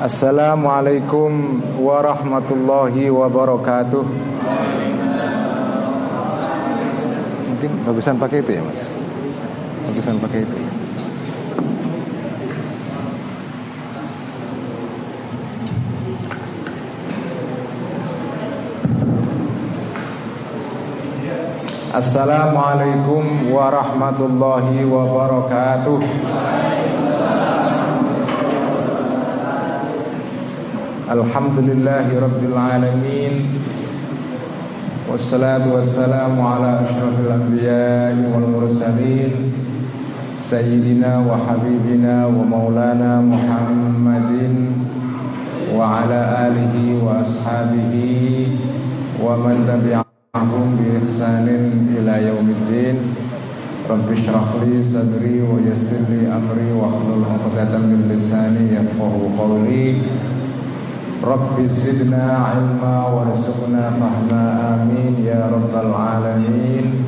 Assalamualaikum warahmatullahi wabarakatuh. Mungkin bagusan pakai itu ya mas? Bagusan pakai itu. Assalamualaikum warahmatullahi wabarakatuh الحمد لله رب العالمين والصلاة والسلام على أشرف الأنبياء والمرسلين سيدنا وحبيبنا ومولانا محمد وعلى آله وأصحابه ومن تبعهم بإحسان إلى يوم الدين. رب اشرح لي صدري ويسر لي أمري واحلل عقدة من لساني يفقه قولي. Wa Rabbi zidna ilma warzuqna fahma amin ya rabbal alamin.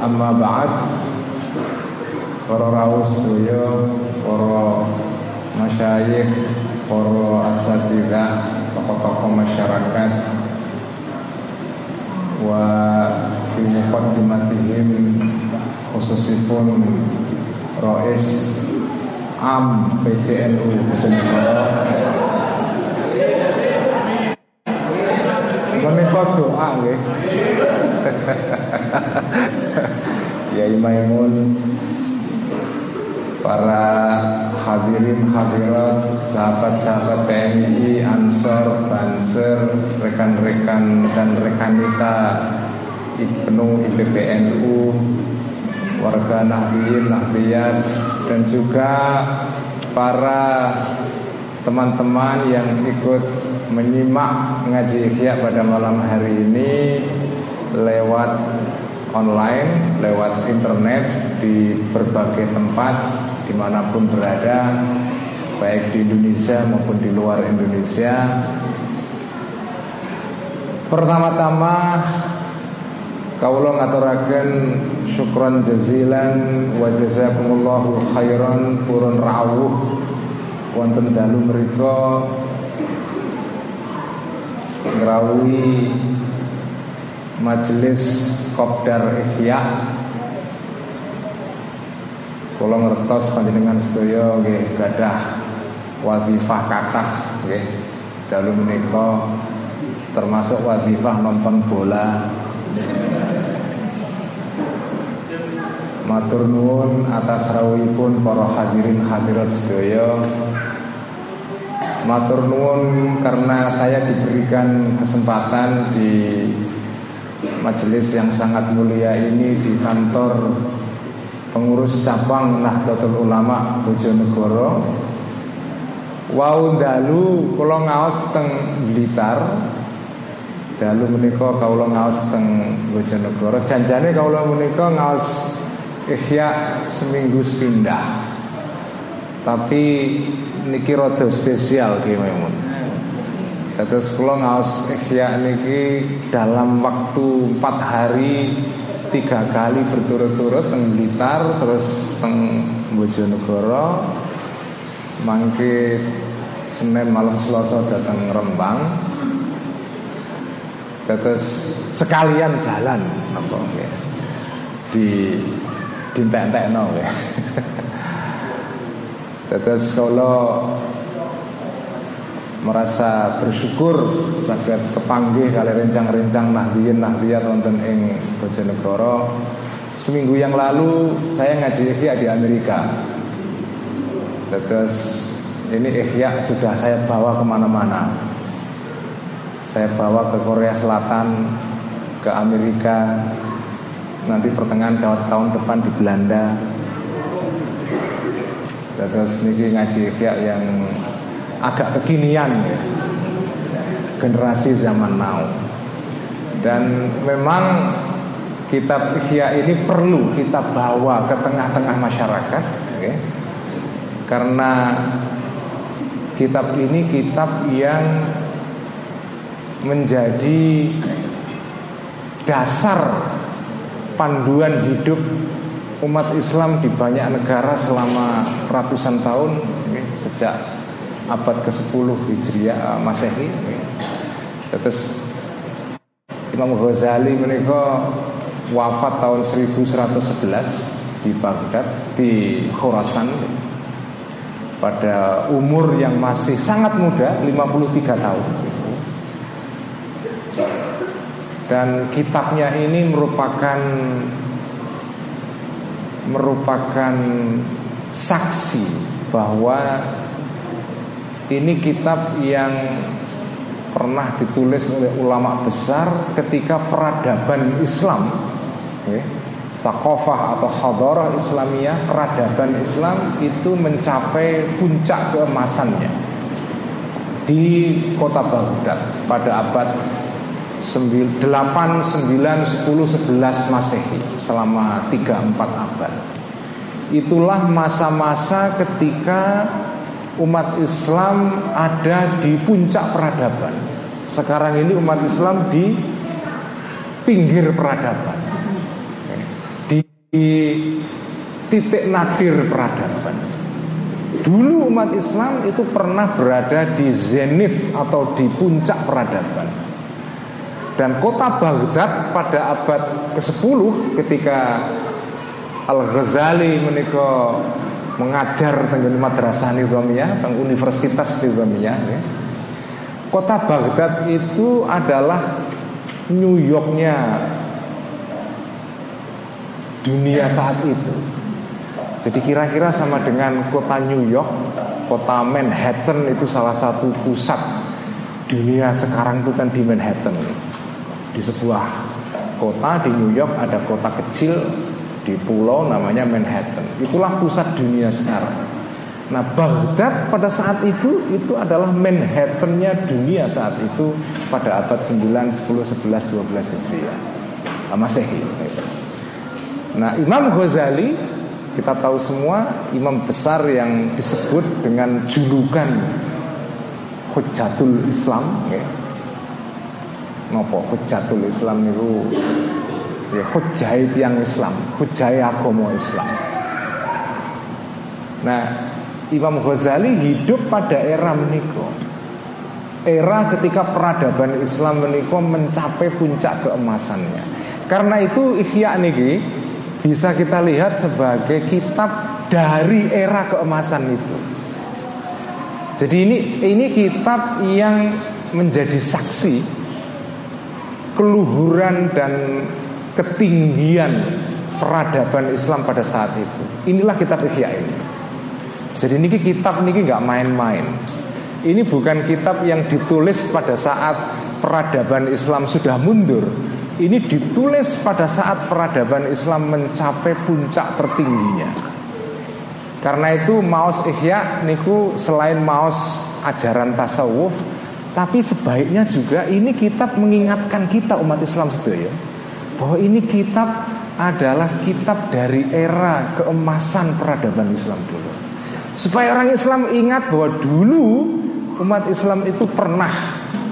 Amma ba'd. Para rawuh sedaya, para masyayikh, para asatidzah, tokoh-tokoh masyarakat. Wa fi muqaddimatihim khususipun Rois Am PCNU Bojonegoro doa nggih. Ya Maimun para hadirin hadirat, sahabat-sahabat TNI, Ansor, Banser, rekan-rekan dan rekanita IPNU, IPBNU, warga Nahdien, Nahdiyat, dan juga para teman-teman yang ikut menyimak ngaji ikhya pada malam hari ini lewat online, lewat internet di berbagai tempat di mana pun berada baik di Indonesia maupun di luar Indonesia. Pertama-tama kaulo ngaturaken syukron jazilan wa jazakumullahu khairan purun rawuh wonten dalu mereka ngrawuhi majelis Kopdar Ihya Kula ngertos panjenengan sedaya nggih gadah wazifah kathah nggih. Dalu menika termasuk wazifah nonton bola. Matur nuwun atas rawuhipun para hadirin hadirat sedaya. Matur nuwun karena saya diberikan kesempatan di majelis yang sangat mulia ini di kantor pengurus cabang Nahdlatul Ulama Bojonegoro. Wau dalu kula ngaos teng Blitar. Dalu menika kawula ngaos teng Bojonegoro. Janjane kawula menika ngaos ihya seminggu pindah tapi niki rada spesial ki memun Terus kula ngaos ihya niki dalam waktu 4 hari tiga kali berturut-turut teng Blitar terus teng Bojonegoro. Mangke Senin malam Selasa datang Rembang. Terus sekalian jalan apa ya di di entek ya terus kalau merasa bersyukur saged kepanggih kali rencang-rencang nahdiyin nahdiyat wonten ing Bojonegoro. Seminggu yang lalu saya ngaji ihya di Amerika. Terus ini ihya sudah saya bawa ke mana-mana. Saya bawa ke Korea Selatan, ke Amerika, nanti pertengahan tahun depan di Belanda. Terus ini ngaji ihya yang agak kekinian ya generasi zaman now dan memang kitab Ihya ini perlu kita bawa ke tengah-tengah masyarakat ya. karena kitab ini kitab yang menjadi dasar panduan hidup umat Islam di banyak negara selama ratusan tahun sejak abad ke-10 Hijriah uh, Masehi. Terus Imam Ghazali menika wafat tahun 1111 di Baghdad di Khorasan pada umur yang masih sangat muda 53 tahun dan kitabnya ini merupakan merupakan saksi bahwa ini kitab yang pernah ditulis oleh ulama besar ketika peradaban Islam ya, Takofah atau hadarah Islamiyah Peradaban Islam itu mencapai puncak keemasannya Di kota Baghdad pada abad 8, 9, 10, 11 Masehi Selama 3-4 abad. Itulah masa-masa ketika umat Islam ada di puncak peradaban. Sekarang ini umat Islam di pinggir peradaban. Di titik nadir peradaban. Dulu umat Islam itu pernah berada di zenith atau di puncak peradaban Dan kota Baghdad pada abad ke-10 ketika Al-Ghazali menikah mengajar dengan madrasah Nizamiyah, tentang Universitas Nizamiyah ya. Kota Baghdad itu adalah New Yorknya dunia saat itu. Jadi kira-kira sama dengan kota New York, kota Manhattan itu salah satu pusat dunia sekarang itu kan di Manhattan. Di sebuah kota di New York ada kota kecil di pulau namanya Manhattan. Itulah pusat dunia sekarang. Nah, Baghdad pada saat itu itu adalah Manhattannya dunia saat itu pada abad 9, 10, 11, 12 Hijriah. Masehi. Nah, Imam Ghazali kita tahu semua imam besar yang disebut dengan julukan Hujatul Islam ya. Ngopo Hujatul Islam itu ya hujai tiang Islam, hujai agama Islam. Nah, Imam Ghazali hidup pada era meniko. Era ketika peradaban Islam meniko mencapai puncak keemasannya. Karena itu Ihya niki bisa kita lihat sebagai kitab dari era keemasan itu. Jadi ini ini kitab yang menjadi saksi keluhuran dan ketinggian peradaban Islam pada saat itu. Inilah kitab Ihya ini. Jadi ini kitab ini nggak main-main. Ini bukan kitab yang ditulis pada saat peradaban Islam sudah mundur. Ini ditulis pada saat peradaban Islam mencapai puncak tertingginya. Karena itu maus Ihya niku selain maus ajaran tasawuf, tapi sebaiknya juga ini kitab mengingatkan kita umat Islam sedaya bahwa ini kitab adalah kitab dari era keemasan peradaban Islam dulu. Supaya orang Islam ingat bahwa dulu umat Islam itu pernah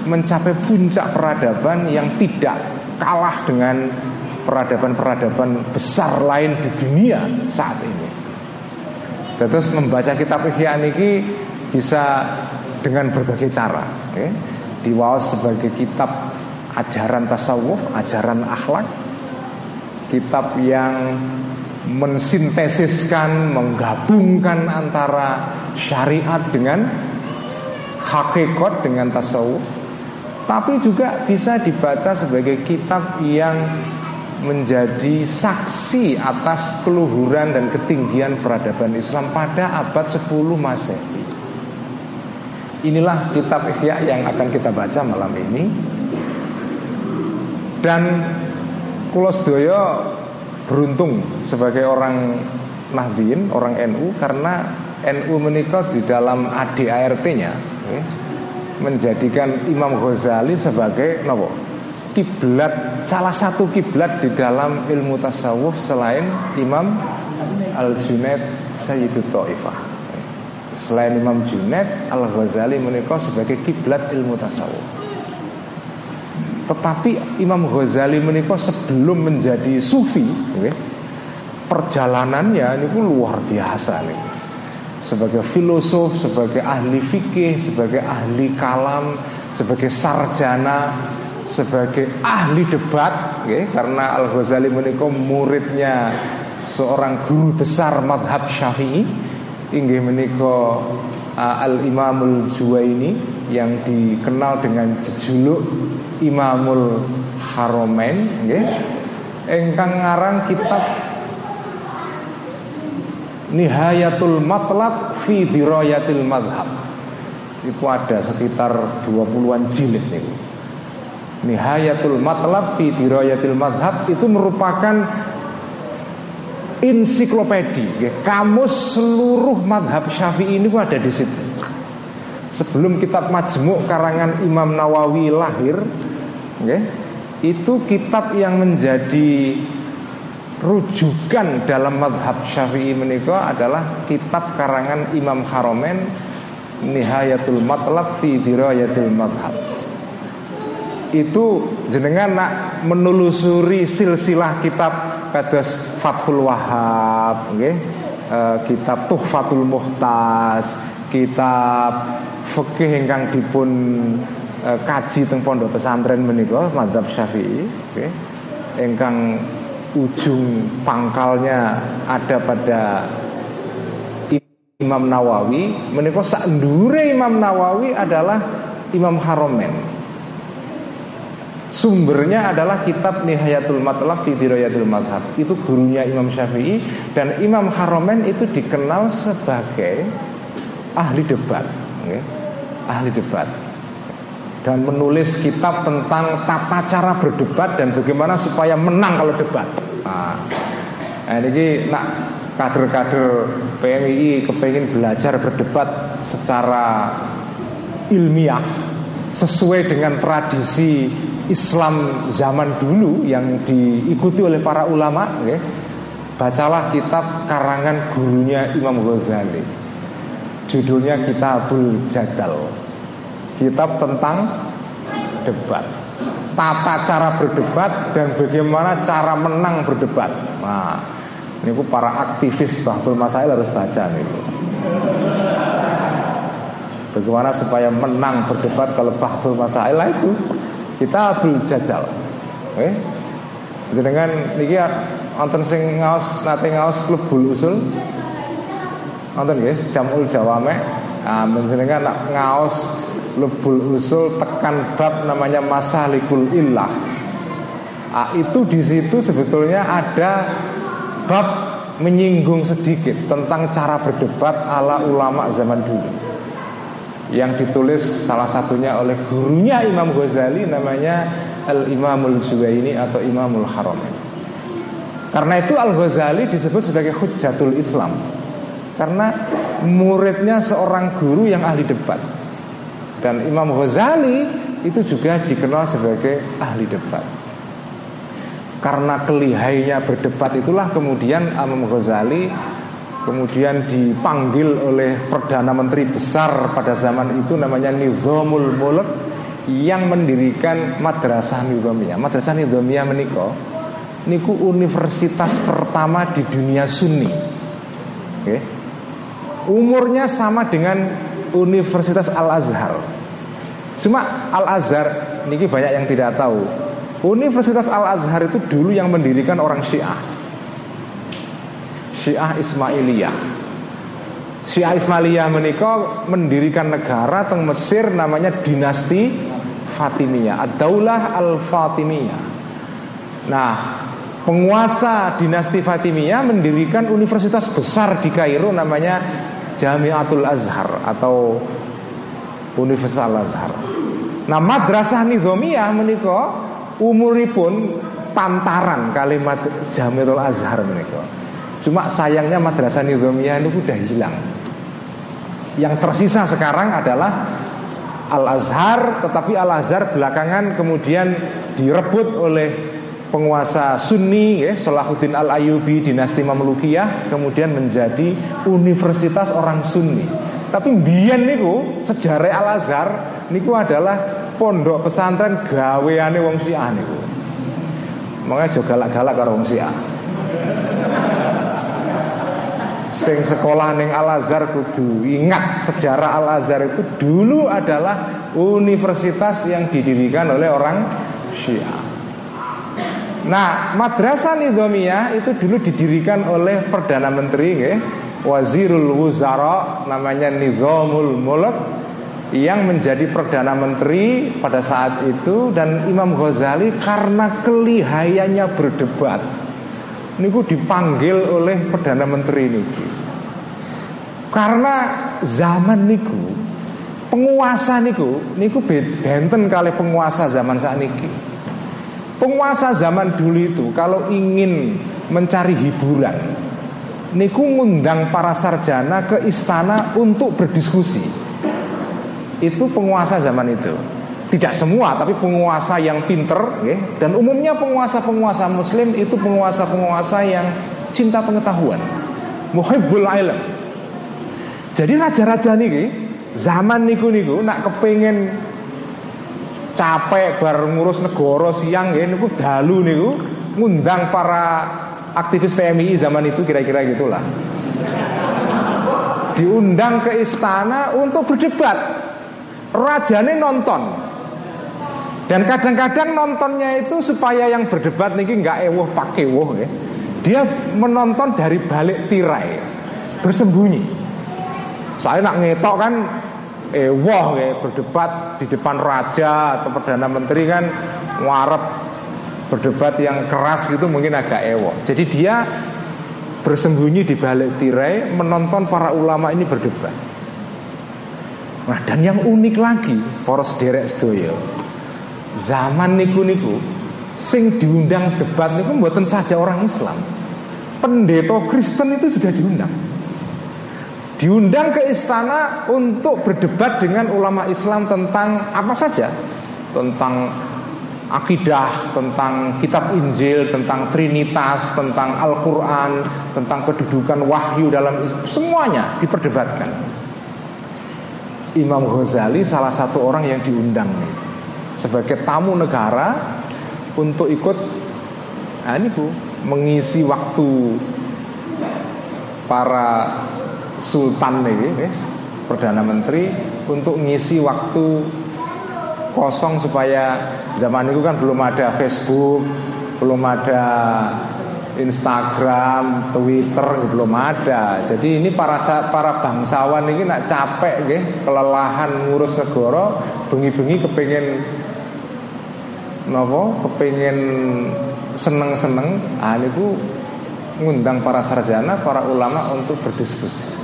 mencapai puncak peradaban yang tidak kalah dengan peradaban-peradaban besar lain di dunia saat ini. Terus membaca kitab Ihya ini bisa dengan berbagai cara. Okay? Diwaos sebagai kitab ajaran tasawuf, ajaran akhlak, kitab yang mensintesiskan, menggabungkan antara syariat dengan hakikat dengan tasawuf, tapi juga bisa dibaca sebagai kitab yang menjadi saksi atas keluhuran dan ketinggian peradaban Islam pada abad 10 Masehi. Inilah kitab Ihya yang akan kita baca malam ini. Dan Kulo Sedoyo beruntung sebagai orang Nahdien, orang NU karena NU menikah di dalam ADART-nya ya, menjadikan Imam Ghazali sebagai nopo kiblat salah satu kiblat di dalam ilmu tasawuf selain Imam Al Junaid Sayyidut Taifah. Selain Imam Junaid, Al Ghazali menikah sebagai kiblat ilmu tasawuf. Tetapi Imam Ghazali menikah sebelum menjadi sufi ya, Perjalanannya ini luar biasa nih. sebagai filosof, sebagai ahli fikih, sebagai ahli kalam, sebagai sarjana, sebagai ahli debat, okay? karena Al Ghazali menikah muridnya seorang guru besar madhab syafi'i, inggih menikah uh, Al Imamul Juwaini yang dikenal dengan jejuluk Imamul Haromen, okay? engkang ngarang kitab Nihayatul Matlab fi Dirayatil Madhab Itu ada sekitar 20-an jilid nih. Nihayatul Matlab fi Dirayatil Madhab Itu merupakan ensiklopedi ya. Kamus seluruh madhab syafi'i ini ada di situ Sebelum kitab Majmuk karangan Imam Nawawi lahir ya, Itu kitab yang menjadi rujukan dalam madhab syafi'i menikah adalah kitab karangan Imam Haromen Nihayatul Matlab fi Dirayatul Madhab itu jenengan nak menelusuri silsilah kitab kados Fathul Wahab okay? e, kitab Tuhfatul Muhtas kitab fikih ingkang dipun e, kaji teng pondok pesantren menika madhab Syafi'i okay? ujung pangkalnya ada pada Imam Nawawi menika sakndure Imam Nawawi adalah Imam Haromen Sumbernya adalah kitab Nihayatul Matlab fi Dirayatul Madhab Itu gurunya Imam Syafi'i Dan Imam Haromen itu dikenal sebagai ahli debat okay? Ahli debat dan menulis kitab tentang tata cara berdebat dan bagaimana supaya menang kalau debat. Nah, nah ini nak kader-kader PMI kepengen belajar berdebat secara ilmiah sesuai dengan tradisi Islam zaman dulu yang diikuti oleh para ulama, okay? bacalah kitab karangan gurunya Imam Ghazali. Judulnya Kitabul Jadal kitab tentang debat tata cara berdebat dan bagaimana cara menang berdebat nah ini para aktivis Bahtul Masail harus baca nih bagaimana supaya menang berdebat kalau Bahtul Masail itu kita jadal oke okay? dengan niki wonten sing ngaos nate ngaos klub bul usul wonten nggih jamul jawame ah menjenengan ngaos lebul usul tekan bab namanya masalikul illah. Ah, itu di situ sebetulnya ada bab menyinggung sedikit tentang cara berdebat ala ulama zaman dulu yang ditulis salah satunya oleh gurunya Imam Ghazali namanya Al Imamul Zubaini atau Imamul Haram. Karena itu Al Ghazali disebut sebagai Hujjatul Islam. Karena muridnya seorang guru yang ahli debat. Dan Imam Ghazali itu juga dikenal sebagai ahli debat. Karena kelihainya berdebat itulah kemudian Imam Ghazali kemudian dipanggil oleh Perdana Menteri besar pada zaman itu namanya Nizamul Mulk yang mendirikan Madrasah Nizamiyah. Madrasah Nizamiyah meniko niku universitas pertama di dunia Sunni. Oke. Umurnya sama dengan Universitas Al Azhar. Cuma Al Azhar niki banyak yang tidak tahu. Universitas Al Azhar itu dulu yang mendirikan orang Syiah. Syiah Ismailiyah. Syiah Ismailiyah menikah mendirikan negara teng Mesir namanya dinasti Fatimiyah, Ad-Daulah Al-Fatimiyah. Nah, penguasa dinasti Fatimiyah mendirikan universitas besar di Kairo namanya Jamiatul Azhar atau Universitas Al Azhar. Nah madrasah nizamiyah menika umuripun pantaran kalimat Jamiatul Azhar menika. Cuma sayangnya madrasah nizamiyah itu sudah hilang. Yang tersisa sekarang adalah Al Azhar, tetapi Al Azhar belakangan kemudian direbut oleh penguasa Sunni ya, Salahuddin Al Ayyubi dinasti Mamlukiyah kemudian menjadi universitas orang Sunni. Tapi biyen niku sejarah Al Azhar niku adalah pondok pesantren gaweane wong Syiah niku. Makanya galak-galak karo wong Syiah. Sing sekolah neng Al Azhar kudu ingat sejarah Al Azhar itu dulu adalah universitas yang didirikan oleh orang Syiah. Nah, Madrasah Nizamiyah itu dulu didirikan oleh Perdana Menteri ya, Wazirul Wuzara namanya Nizamul Mulk yang menjadi Perdana Menteri pada saat itu dan Imam Ghazali karena kelihayannya berdebat niku dipanggil oleh perdana menteri niki. Karena zaman niku penguasa niku niku benten kali penguasa zaman saat niki. Penguasa zaman dulu itu kalau ingin mencari hiburan niku ngundang para sarjana ke istana untuk berdiskusi. Itu penguasa zaman itu. Tidak semua, tapi penguasa yang pinter ya. Dan umumnya penguasa-penguasa muslim itu penguasa-penguasa yang cinta pengetahuan. Muhibbul ilm Jadi raja-raja niki Zaman niku-niku nak kepengen capek bar ngurus negara siang ya niku dalu niku ngundang para aktivis PMI zaman itu kira-kira gitulah. Diundang ke istana untuk berdebat. Rajane nonton dan kadang-kadang nontonnya itu supaya yang berdebat niki nggak ewoh pakai ewoh ya. Dia menonton dari balik tirai, bersembunyi. Saya nak ngetok kan ewoh ya berdebat di depan raja atau perdana menteri kan warep berdebat yang keras gitu mungkin agak ewoh. Jadi dia bersembunyi di balik tirai menonton para ulama ini berdebat. Nah dan yang unik lagi poros derek sedoyo zaman niku-niku sing diundang debat niku mboten saja orang Islam. Pendeta Kristen itu sudah diundang. Diundang ke istana untuk berdebat dengan ulama Islam tentang apa saja, tentang akidah, tentang kitab Injil, tentang Trinitas, tentang Al-Quran, tentang kedudukan wahyu dalam semuanya diperdebatkan. Imam Ghazali salah satu orang yang diundang nih sebagai tamu negara untuk ikut nah ini bu mengisi waktu para sultan guys, perdana menteri untuk ngisi waktu kosong supaya zaman itu kan belum ada Facebook belum ada Instagram, Twitter belum ada. Jadi ini para para bangsawan ini nak capek nggih, kelelahan ngurus negara, bengi-bengi kepengen nopo kepengen seneng-seneng ah niku ngundang para sarjana, para ulama untuk berdiskusi.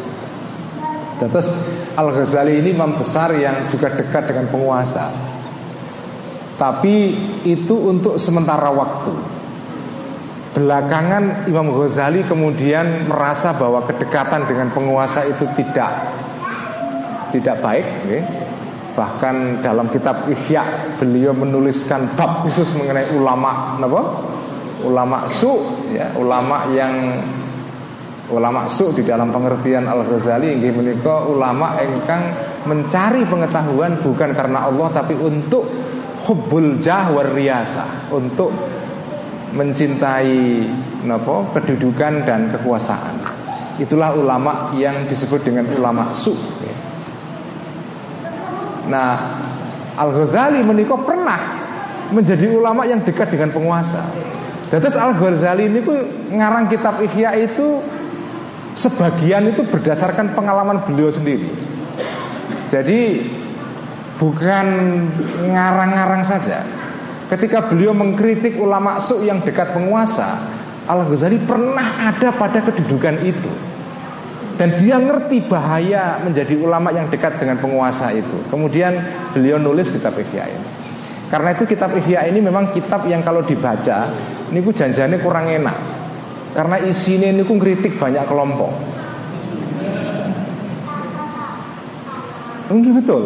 Terus Al Ghazali ini imam besar yang juga dekat dengan penguasa. Tapi itu untuk sementara waktu. Belakangan Imam Ghazali kemudian merasa bahwa kedekatan dengan penguasa itu tidak tidak baik, okay? Bahkan dalam kitab Ihya beliau menuliskan bab khusus mengenai ulama apa? Ulama su ya, ulama yang ulama su di dalam pengertian Al-Ghazali inggih menika ulama engkang mencari pengetahuan bukan karena Allah tapi untuk hubbul jah riyasa, untuk mencintai napa kedudukan dan kekuasaan. Itulah ulama yang disebut dengan ulama su. Nah, Al Ghazali menikah pernah menjadi ulama yang dekat dengan penguasa. Dan terus Al Ghazali ini ngarang kitab Ihya itu sebagian itu berdasarkan pengalaman beliau sendiri. Jadi bukan ngarang-ngarang saja. Ketika beliau mengkritik ulama su yang dekat penguasa, Al Ghazali pernah ada pada kedudukan itu. Dan dia ngerti bahaya menjadi ulama yang dekat dengan penguasa itu. Kemudian beliau nulis kitab Ihya ini. Karena itu kitab Ihya ini memang kitab yang kalau dibaca Ini ku janjiannya kurang enak. Karena isinya ini ku kritik banyak kelompok. Ini betul.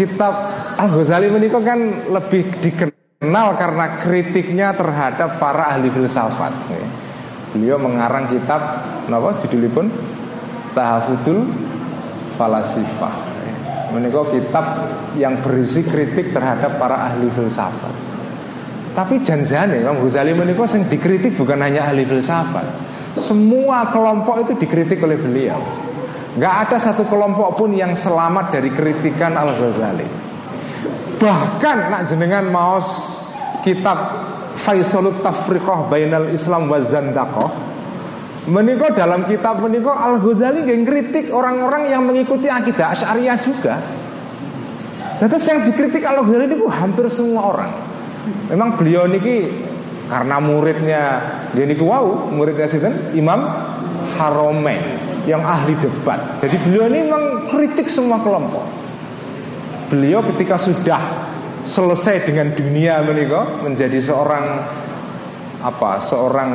Kitab Al-Ghazali ini kan lebih dikenal karena kritiknya terhadap para ahli filsafat. Beliau mengarang kitab Kenapa judulnya Tahafudul Falasifah Menikah kitab yang berisi kritik terhadap para ahli filsafat Tapi janjane Imam Ghazali menikah yang dikritik bukan hanya ahli filsafat Semua kelompok itu dikritik oleh beliau. Nggak ada satu kelompok pun yang selamat dari kritikan Al Ghazali. Bahkan nak jenengan maos kitab Faisalut Tafriqah Bainal Islam wa Zandaqah Meniko dalam kitab meniko Al Ghazali yang kritik orang-orang yang mengikuti akidah Asy'ariyah juga. Terus yang dikritik Al Ghazali itu hampir semua orang. Memang beliau niki karena muridnya dia niki wow, muridnya sinten Imam Haromen yang ahli debat. Jadi beliau ini memang kritik semua kelompok. Beliau ketika sudah selesai dengan dunia menikah menjadi seorang apa? Seorang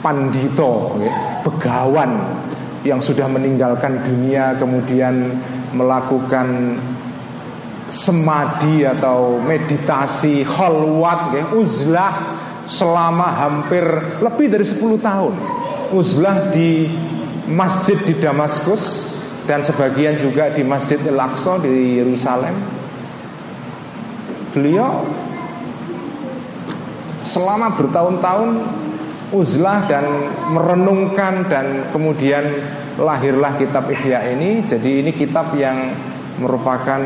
pandito, ya, begawan yang sudah meninggalkan dunia kemudian melakukan semadi atau meditasi khalwat ya, uzlah selama hampir lebih dari 10 tahun uzlah di masjid di Damaskus dan sebagian juga di Masjid Al-Aqsa di Yerusalem. Beliau selama bertahun-tahun uzlah dan merenungkan dan kemudian lahirlah kitab Ihya ini. Jadi ini kitab yang merupakan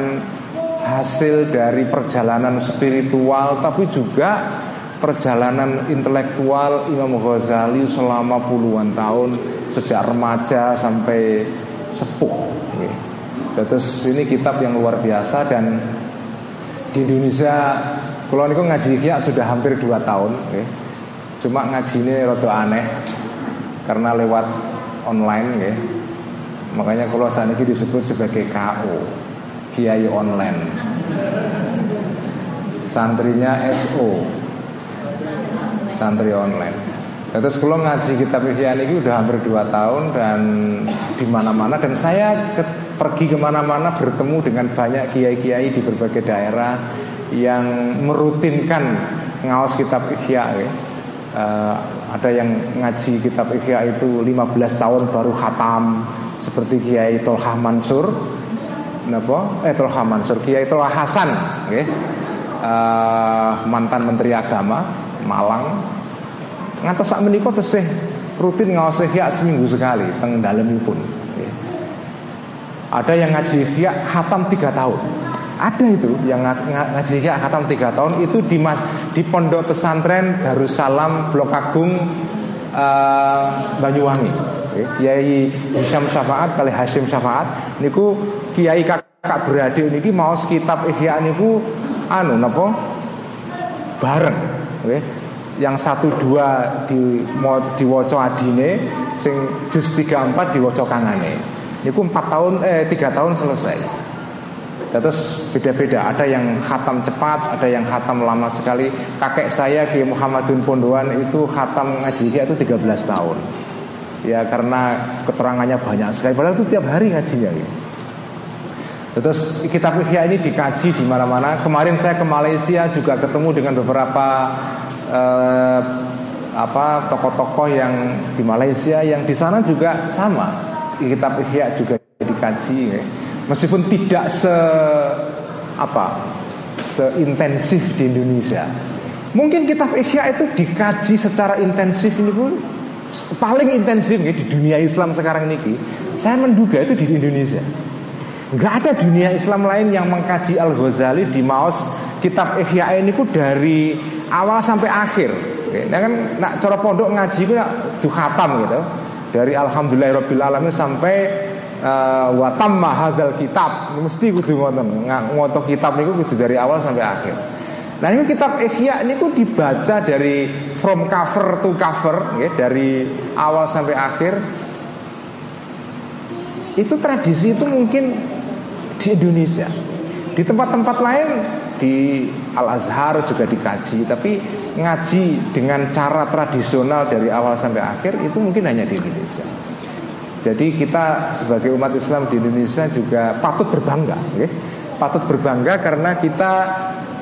hasil dari perjalanan spiritual tapi juga perjalanan intelektual Imam Ghazali selama puluhan tahun sejak remaja sampai sepuh. Terus ini kitab yang luar biasa dan di Indonesia kalau ini ngaji ya sudah hampir dua tahun. Cuma ngaji ini rada aneh karena lewat online ya. Makanya kalau saat ini disebut sebagai KO Kiai online Santrinya SO santri online. Terus kalau ngaji kitab Ihya ini udah hampir 2 tahun dan di mana-mana dan saya ke, pergi ke mana-mana bertemu dengan banyak kiai-kiai di berbagai daerah yang merutinkan ngawas kitab Ihya. Ya. Uh, ada yang ngaji kitab Ihya itu 15 tahun baru khatam seperti Kiai Tolha Mansur. Napa? Eh Tolha Mansur, Kiai Tolha Hasan, okay. uh, mantan Menteri Agama Malang ngantos sak menika tesih rutin ngaos ihya seminggu sekali teng dalemipun. Ada yang ngaji ihya khatam tiga tahun. Ada itu yang ngaji ihya khatam tiga tahun itu di mas di pondok pesantren Darussalam Blok Agung uh, Banyuwangi. Kiai Hisham Syafaat kali Hashim Syafaat niku kiai kakak beradik niki maos kitab ihya niku anu napa bareng. Okay yang satu dua di mau diwoco adine sing jus empat diwoco kangane niku empat tahun eh tiga tahun selesai terus beda-beda ada yang khatam cepat ada yang khatam lama sekali kakek saya di Muhammadun Pondoan itu khatam ngaji itu 13 tahun ya karena keterangannya banyak sekali padahal itu tiap hari ngajinya gitu. Terus kitab Ihya ini dikaji di mana-mana. Kemarin saya ke Malaysia juga ketemu dengan beberapa eh, apa tokoh-tokoh yang di Malaysia yang di sana juga sama kitab Ihya juga dikaji ya. Meskipun tidak se apa seintensif di Indonesia. Mungkin kitab Ihya itu dikaji secara intensif ini pun paling intensif di dunia Islam sekarang ini. Saya menduga itu di Indonesia. Nggak ada dunia Islam lain yang mengkaji Al Ghazali di Maus kitab Ihya ini ku dari awal sampai akhir. Nah kan nak cara pondok ngaji ku ya khatam gitu. Dari alhamdulillahirabbil sampai uh, watam mahadal kitab. Mesti kudu ngoten. Ngoto kitab niku kudu dari awal sampai akhir. Nah ini kitab Ihya ini ku dibaca dari from cover to cover ya, dari awal sampai akhir. Itu tradisi itu mungkin di Indonesia. Di tempat-tempat lain di Al Azhar juga dikaji, tapi ngaji dengan cara tradisional dari awal sampai akhir itu mungkin hanya di Indonesia. Jadi kita sebagai umat Islam di Indonesia juga patut berbangga, ya. patut berbangga karena kita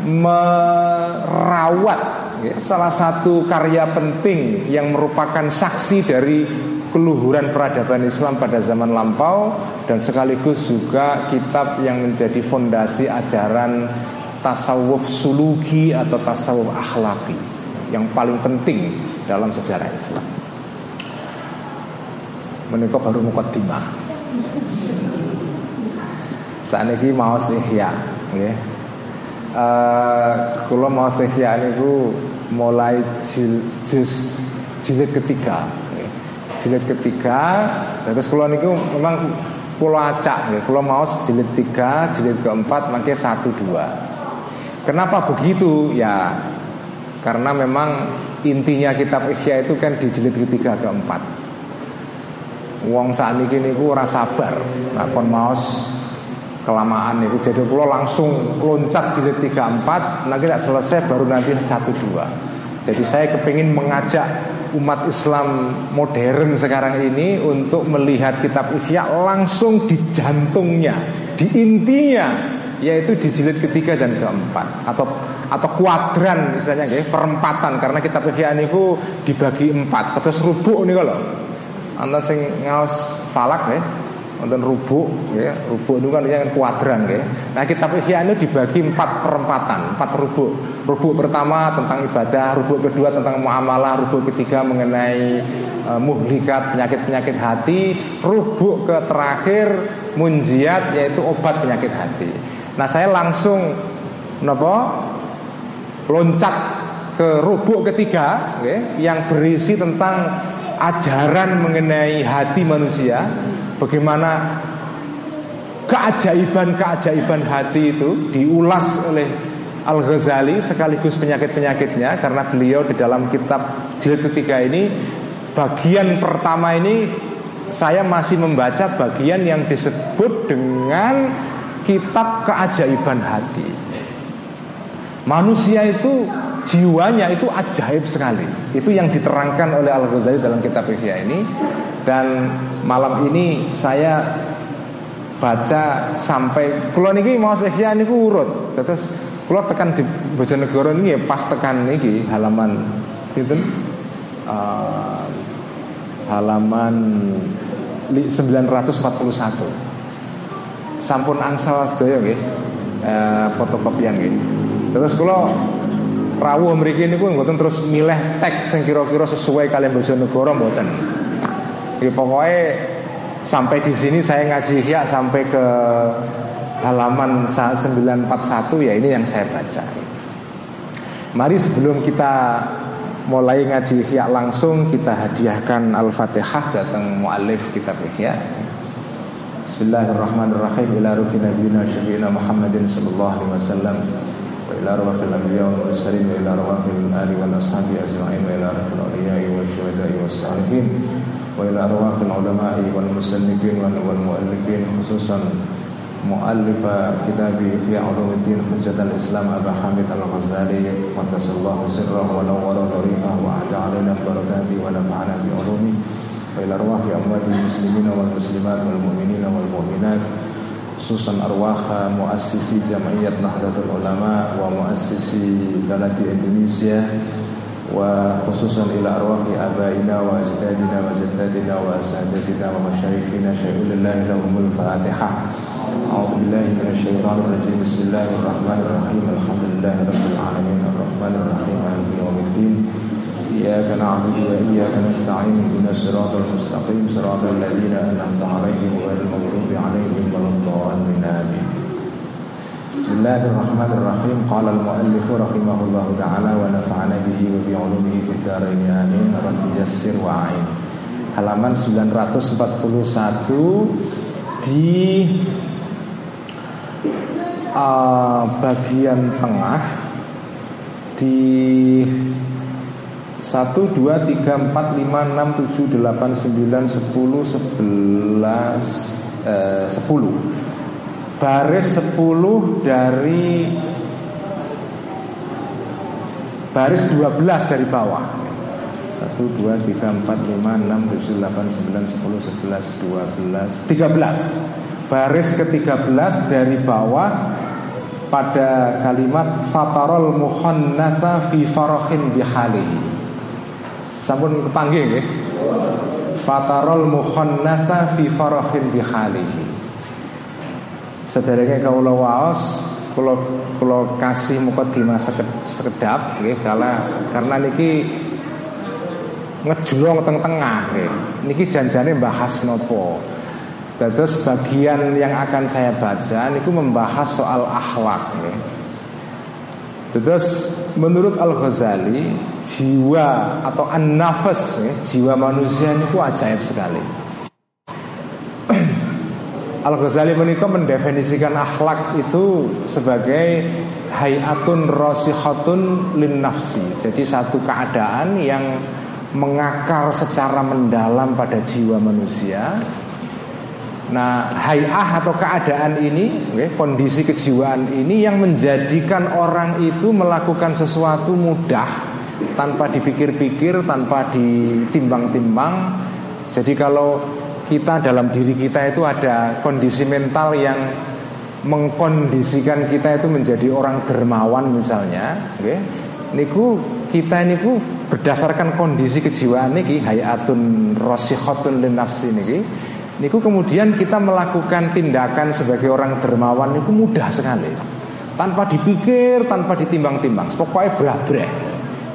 merawat ya, salah satu karya penting yang merupakan saksi dari keluhuran peradaban Islam pada zaman lampau dan sekaligus juga kitab yang menjadi fondasi ajaran tasawuf suluki atau tasawuf akhlaki yang paling penting dalam sejarah Islam. Menika baru mukadimah. Saniki maos ihya nggih. Eh kula maos ihya niku mulai jil, jilid ketiga. Jilid ketiga terus kula niku memang kula acak nggih. Kula maos jilid tiga, jilid keempat mangke satu dua. Kenapa begitu? Ya karena memang intinya kitab Ihya itu kan di jilid ketiga keempat. Wong saat ini niku ora sabar, nakon maos kelamaan itu jadi pulau langsung loncat jilid 34 nanti tidak selesai baru nanti satu dua. Jadi saya kepingin mengajak umat Islam modern sekarang ini untuk melihat kitab Ihya langsung di jantungnya di intinya yaitu di jilid ketiga dan keempat. Atau atau kuadran misalnya ya, perempatan. Karena kitab Ihya itu dibagi empat. Terus rubuk ini kalau anda sing ngaos palak ya wonten rubuk ya rubuk itu kan yang kuadran ya nah kitab ihya itu dibagi empat perempatan empat rubuk. Rubuk pertama tentang ibadah rubuk kedua tentang muamalah rubuk ketiga mengenai uh, muhlikat penyakit penyakit hati rubuk ke terakhir munjiat yaitu obat penyakit hati. Nah saya langsung nopo loncat ke rubuk ketiga ya, yang berisi tentang ajaran mengenai hati manusia Bagaimana keajaiban-keajaiban hati itu diulas oleh Al-Ghazali sekaligus penyakit-penyakitnya karena beliau di dalam kitab jilid ketiga ini bagian pertama ini saya masih membaca bagian yang disebut dengan kitab keajaiban hati. Manusia itu jiwanya itu ajaib sekali. Itu yang diterangkan oleh Al-Ghazali dalam kitab Ihya ini dan malam ini saya baca sampai kulo niki mau ihya niku urut. Terus kulo tekan di Bojonegoro ini ya pas tekan niki halaman itu uh, halaman 941. Sampun angsal sedaya nggih. Uh, fotokopian nggih. Terus kulo rawuh mriki niku mboten terus milih teks sing kira-kira sesuai kalian Bojonegoro mboten. Ya, pokoknya sampai di sini saya ngaji ya sampai ke halaman 941 ya ini yang saya baca. Mari sebelum kita mulai ngaji ihya langsung kita hadiahkan Al-Fatihah datang muallif kitab ihya. Bismillahirrahmanirrahim ila ruhi nabiyina Muhammadin sallallahu alaihi wasallam وإلى أرواح الأنبياء والمرسلين وإلى أرواح الآل والأصحاب أجمعين وإلى أرواح الأولياء والشهداء والصالحين وإلى أرواح العلماء والمسنفين والمؤلفين خصوصا مؤلف كتاب في علوم الدين حجة الإسلام أبا حامد الغزالي قدس الله سره ونور طريقه وأعد علينا ببركاته ونفعنا بعلومه. وإلى أرواح أموات المسلمين والمسلمات والمؤمنين والمؤمنات خصوصا أرواح مؤسسي جمعية نهضة العلماء ومؤسسي بلد إندونيسيا وخصوصا إلى أرواح آبائنا وأجدادنا وجداتنا وأساتذتنا ومشايخنا شهود الله لهم الفاتحة أعوذ بالله من الشيطان الرجيم بسم الله الرحمن الرحيم الحمد لله رب العالمين الرحمن الرحيم مالك يوم الدين إياك نعبد وإياك نستعين اهدنا الصراط المستقيم صراط الذين أنعمت عليهم غير المغضوب عليهم ولا الضالين آمين Bismillahirrahmanirrahim Qala al-muallif rahimahullah ta'ala Wa nafa'ana bihi wa bi'ulumihi Fiddaraini amin Rabbi yassir wa'ain Halaman 941 Di uh, Bagian tengah Di 1, 2, 3, 4, 5, 6, 7, 8, 9, 10, 11, eh, 10 baris 10 dari baris 12 dari bawah. 1, 2, 3, 4, 5, 6, 7, 8, 9, 10, 11, 12, 13 Baris ke-13 dari bawah pada kalimat fatarol mukhannatha fi farahin bihalihi sampun kepanggih nggih. Fatarol mukhannatha fi farahin bihalihi Sederenge kawula waos kula kula kasih mukadimah sekedap nggih kala karena niki ngejlong teng-tengah niki janjane bahas nopo Terus bagian yang akan saya baca niku membahas soal akhlak ya. Terus menurut Al Ghazali jiwa atau an-nafas ya, jiwa manusia niku ajaib sekali. Al Ghazali menikah mendefinisikan akhlak itu sebagai hayatun rosihatun lin nafsi. Jadi satu keadaan yang mengakar secara mendalam pada jiwa manusia Nah, hayah atau keadaan ini, okay, kondisi kejiwaan ini yang menjadikan orang itu melakukan sesuatu mudah tanpa dipikir-pikir, tanpa ditimbang-timbang. Jadi kalau kita dalam diri kita itu ada kondisi mental yang mengkondisikan kita itu menjadi orang dermawan misalnya, okay, niku kita niku berdasarkan kondisi kejiwaan niki hayatun rosihotun lin nafsi niki Niku kemudian kita melakukan tindakan sebagai orang dermawan itu mudah sekali. Tanpa dipikir, tanpa ditimbang-timbang. Pokoknya berabreh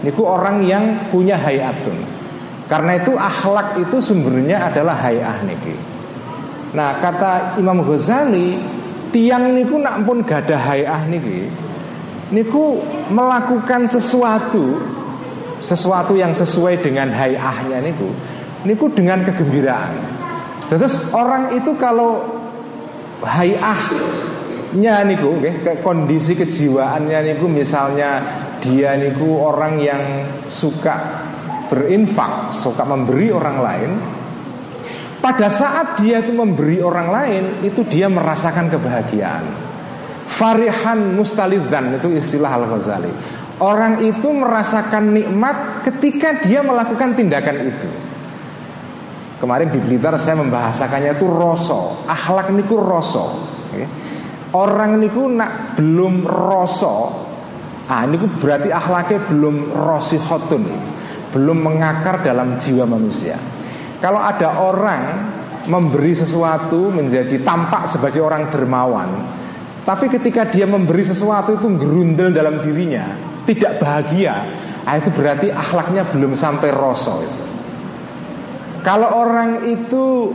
Niku orang yang punya hayatun. Karena itu akhlak itu sumbernya adalah hayah niki. Nah kata Imam Ghazali Tiang niku nak pun gada hayah niki. Niku melakukan sesuatu Sesuatu yang sesuai dengan hayahnya niku Niku dengan kegembiraan Terus orang itu kalau hayahnya niku okay, kondisi kejiwaannya niku misalnya dia niku orang yang suka berinfak, suka memberi orang lain. Pada saat dia itu memberi orang lain, itu dia merasakan kebahagiaan. Farihan mustalidzan itu istilah Al-Ghazali. Orang itu merasakan nikmat ketika dia melakukan tindakan itu. Kemarin di Blitar saya membahasakannya itu roso Akhlak niku roso okay. Orang niku nak belum roso Ah ini berarti akhlaknya belum rosihotun Belum mengakar dalam jiwa manusia. Kalau ada orang memberi sesuatu menjadi tampak sebagai orang dermawan Tapi ketika dia memberi sesuatu itu gerundel dalam dirinya Tidak bahagia ah, Itu berarti akhlaknya belum sampai roso itu kalau orang itu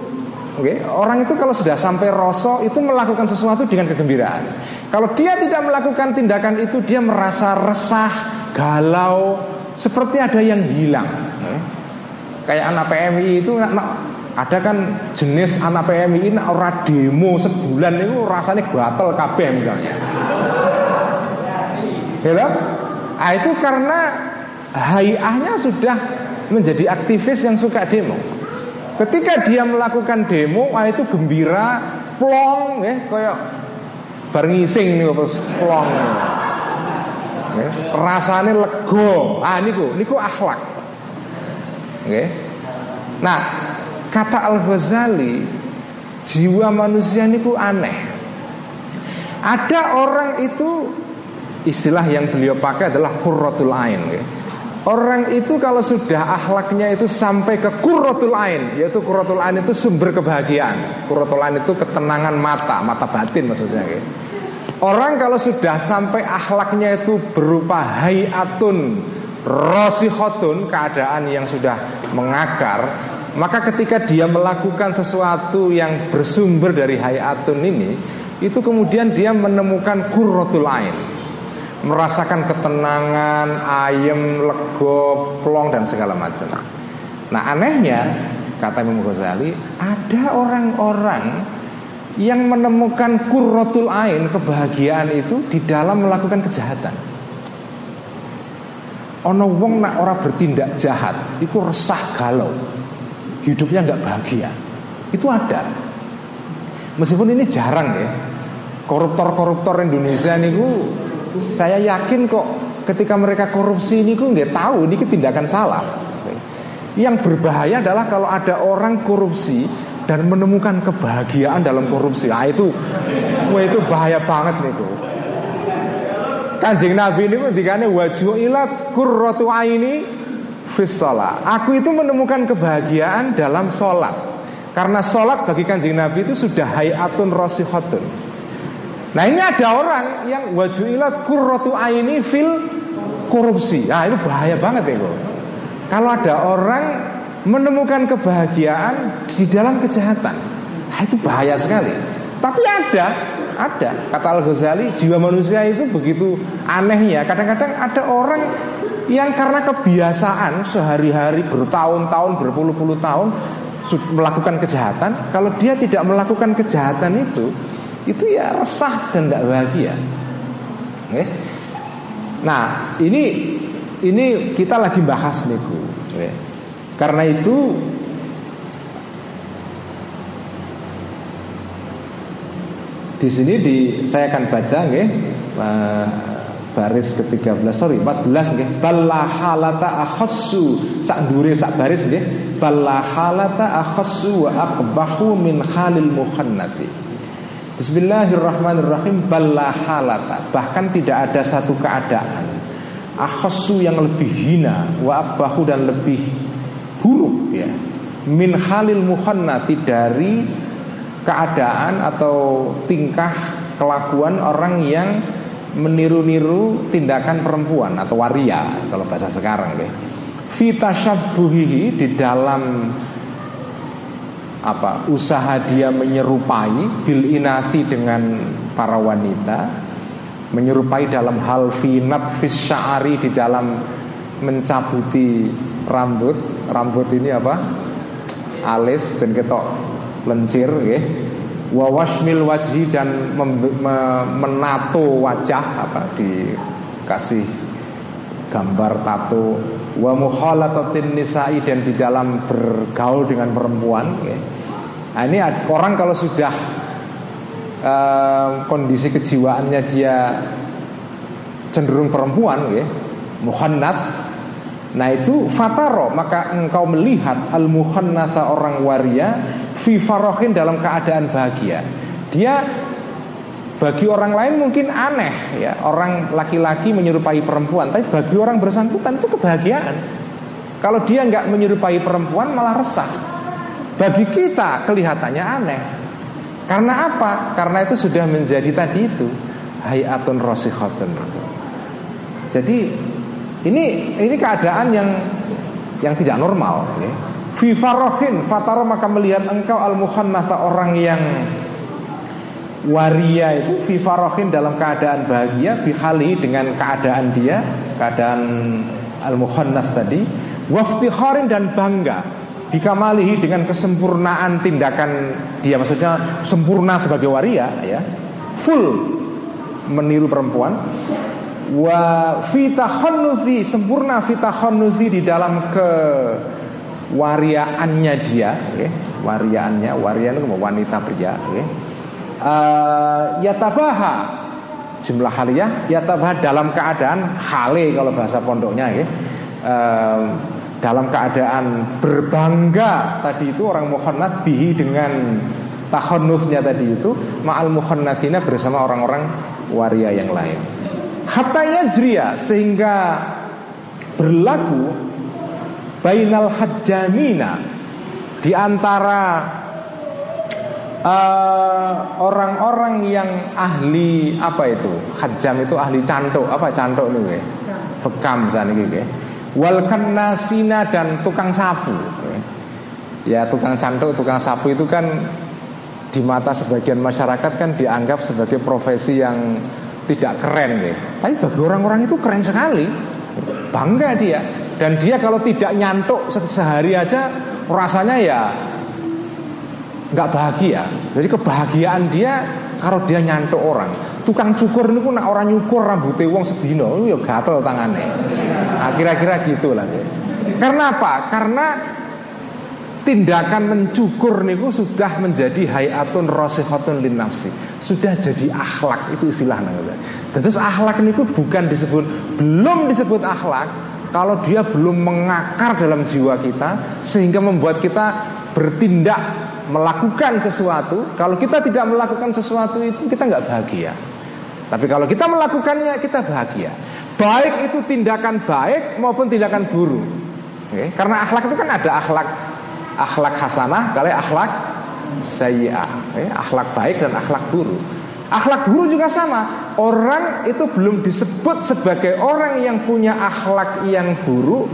okay, Orang itu kalau sudah sampai rosok Itu melakukan sesuatu dengan kegembiraan Kalau dia tidak melakukan tindakan itu Dia merasa resah, galau Seperti ada yang hilang okay. Kayak anak PMI itu Ada kan jenis anak PMI ini Orang demo sebulan itu rasanya gatel kabeh misalnya Gitu? Nah, itu karena hayahnya sudah menjadi aktivis yang suka demo. Ketika dia melakukan demo, ah itu gembira, plong, ya, kayak barngising nih terus plong. Ya, rasanya lego. Ah niku, niku akhlak. Oke. Nah, kata Al Ghazali, jiwa manusia niku aneh. Ada orang itu istilah yang beliau pakai adalah kurratul ain. Ya. Orang itu kalau sudah akhlaknya itu sampai ke kurratul ain Yaitu kurratul ain itu sumber kebahagiaan Kurratul ain itu ketenangan mata Mata batin maksudnya gitu. Orang kalau sudah sampai akhlaknya itu berupa hayatun Rosihotun Keadaan yang sudah mengakar Maka ketika dia melakukan sesuatu yang bersumber dari hayatun ini Itu kemudian dia menemukan kurratul ain merasakan ketenangan, ayem, lego, plong dan segala macam. Nah anehnya kata Imam Ghazali ada orang-orang yang menemukan kurrotul ain kebahagiaan itu di dalam melakukan kejahatan. Ono wong nak orang bertindak jahat, itu resah galau, hidupnya nggak bahagia. Itu ada. Meskipun ini jarang ya, koruptor-koruptor Indonesia niku saya yakin kok ketika mereka korupsi ini kok nggak tahu ini tindakan salah. Yang berbahaya adalah kalau ada orang korupsi dan menemukan kebahagiaan dalam korupsi. Ah itu, wah itu bahaya banget nih kok. Kanjeng Nabi ini ketikane wajhu ilat kurratu aini fis Aku itu menemukan kebahagiaan dalam sholat. Karena sholat bagi kanjeng Nabi itu sudah hayatun rosihatun Nah ini ada orang yang wajuilat kurrotu aini fil korupsi. Nah itu bahaya banget ya Kalau ada orang menemukan kebahagiaan di dalam kejahatan, nah, itu bahaya sekali. Tapi ada, ada. Kata Al Ghazali, jiwa manusia itu begitu anehnya. Kadang-kadang ada orang yang karena kebiasaan sehari-hari bertahun-tahun, berpuluh-puluh tahun melakukan kejahatan, kalau dia tidak melakukan kejahatan itu, itu ya resah dan tidak bahagia. Okay? Nah, ini ini kita lagi bahas niku. Okay? Karena itu di sini di saya akan baca okay? baris ke-13 sorry 14 nggih balla halata akhassu sak dure sak baris nggih balla halata akhassu wa aqbahu min khalil muhannati Bismillahirrahmanirrahim. Balla halata. Bahkan tidak ada satu keadaan. Akhassu yang lebih hina wa aqbahu dan lebih buruk ya. Min khalil muhannati dari keadaan atau tingkah kelakuan orang yang meniru-niru tindakan perempuan atau waria kalau bahasa sekarang syabuhihi di dalam apa usaha dia menyerupai bil inati dengan para wanita menyerupai dalam hal finat fis sya'ari di dalam mencabuti rambut. Rambut ini apa? Alis ben ketok lencir ya. Wawashmil wajhi dan menato wajah apa dikasih gambar tato wa mukhalatatin nisa'i dan di dalam bergaul dengan perempuan ya. Nah, ini orang kalau sudah uh, kondisi kejiwaannya dia cenderung perempuan ya, muhannat Nah itu fataro maka engkau melihat al muhannatha orang waria fi farohin dalam keadaan bahagia. Dia bagi orang lain mungkin aneh ya orang laki-laki menyerupai perempuan, tapi bagi orang bersangkutan itu kebahagiaan. Kalau dia nggak menyerupai perempuan malah resah. Bagi kita kelihatannya aneh. Karena apa? Karena itu sudah menjadi tadi itu hayatun rosikhatun itu. Jadi ini ini keadaan yang yang tidak normal. Ya. Fifarohin fataro maka melihat engkau al orang yang waria itu fifarohin dalam keadaan bahagia bihali dengan keadaan dia keadaan al muhannath tadi waftikharin dan bangga bikamalihi dengan kesempurnaan tindakan dia maksudnya sempurna sebagai waria ya full meniru perempuan wa fitahonnuthi sempurna fitahonnuthi di dalam ke wariaannya dia okay. wariaannya warian itu wanita pria okay. Uh, yatabaha. Jumlah haliyah yatabaha dalam keadaan hale kalau bahasa pondoknya okay. uh, dalam keadaan berbangga. Tadi itu orang muhannat bihi dengan tahonnuthnya tadi itu ma'al muhannatina bersama orang-orang waria yang lain. Hatta yajriya sehingga berlaku bainal hajjamina di antara uh, orang-orang yang ahli apa itu hajjam itu ahli cantuk apa cantuk nih bekam sana gitu wal nasina dan tukang sapu ya tukang cantuk tukang sapu itu kan di mata sebagian masyarakat kan dianggap sebagai profesi yang tidak keren nih. Tapi bagi orang-orang itu keren sekali. Bangga dia. Dan dia kalau tidak nyantuk sehari aja rasanya ya nggak bahagia. Jadi kebahagiaan dia kalau dia nyantuk orang. Tukang cukur ini pun orang nyukur rambutnya wong sedino itu ya gatel tangannya. Nah, kira-kira gitu lah. Karena apa? Karena tindakan mencukur niku sudah menjadi hayatun rosihatun lin nafsi sudah jadi akhlak itu istilah namanya dan terus akhlak niku bukan disebut belum disebut akhlak kalau dia belum mengakar dalam jiwa kita sehingga membuat kita bertindak melakukan sesuatu kalau kita tidak melakukan sesuatu itu kita nggak bahagia. Tapi kalau kita melakukannya kita bahagia. Baik itu tindakan baik maupun tindakan buruk. Oke? karena akhlak itu kan ada akhlak. Akhlak hasanah kali akhlak sayyi'ah. Eh, akhlak baik dan akhlak buruk. Akhlak buruk juga sama. Orang itu belum disebut sebagai orang yang punya akhlak yang buruk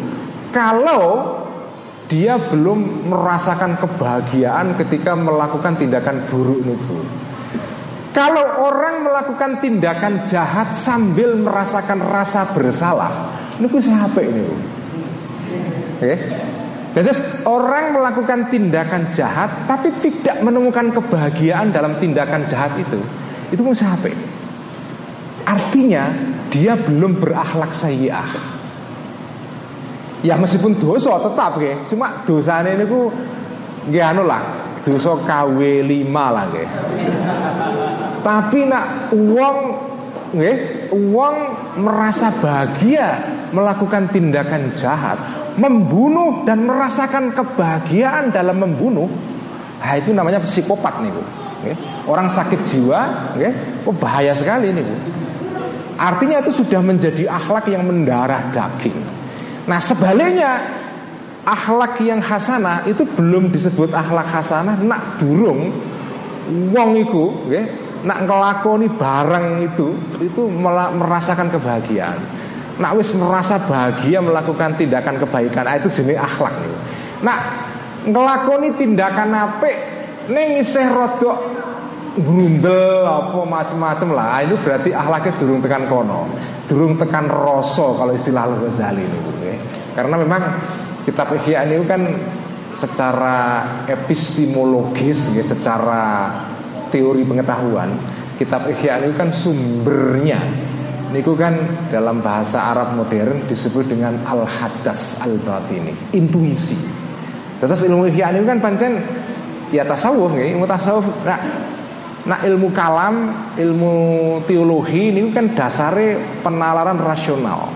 kalau dia belum merasakan kebahagiaan ketika melakukan tindakan buruk itu. Kalau orang melakukan tindakan jahat sambil merasakan rasa bersalah, ini siapa ini? Oke. Jadi orang melakukan tindakan jahat tapi tidak menemukan kebahagiaan dalam tindakan jahat itu, itu pun siapa? Artinya dia belum berakhlak sayyi'ah. Ya meskipun dosa tetap ya, cuma dosanya ini ku nggih anu lah, dosa KW 5 lah nggih. Tapi nak uang nggih, uang merasa bahagia melakukan tindakan jahat, membunuh dan merasakan kebahagiaan dalam membunuh, nah itu namanya psikopat nih bu. Orang sakit jiwa, oh bahaya sekali nih bu. Artinya itu sudah menjadi akhlak yang mendarah daging. Nah sebaliknya akhlak yang hasanah itu belum disebut akhlak hasanah nak durung wong iku nggih nak ngelakoni barang itu itu merasakan kebahagiaan. Nak wis merasa bahagia melakukan tindakan kebaikan ah, itu jenis akhlak. Nak ngelakoni tindakan apik ning isih rodok grundel apa macam-macam lah ah, itu berarti akhlaknya durung tekan kono durung tekan rasa kalau istilah Al-Ghazali ini karena memang kitab Ihya ini kan secara epistemologis ya, secara teori pengetahuan kitab Ihya ini kan sumbernya Niku kan dalam bahasa Arab modern disebut dengan al-hadas al-batini, intuisi. Terus ilmu ihya ini kan pancen ya tasawuf ya, ilmu tasawuf. Nah, nah ilmu kalam, ilmu teologi ini kan dasarnya penalaran rasional.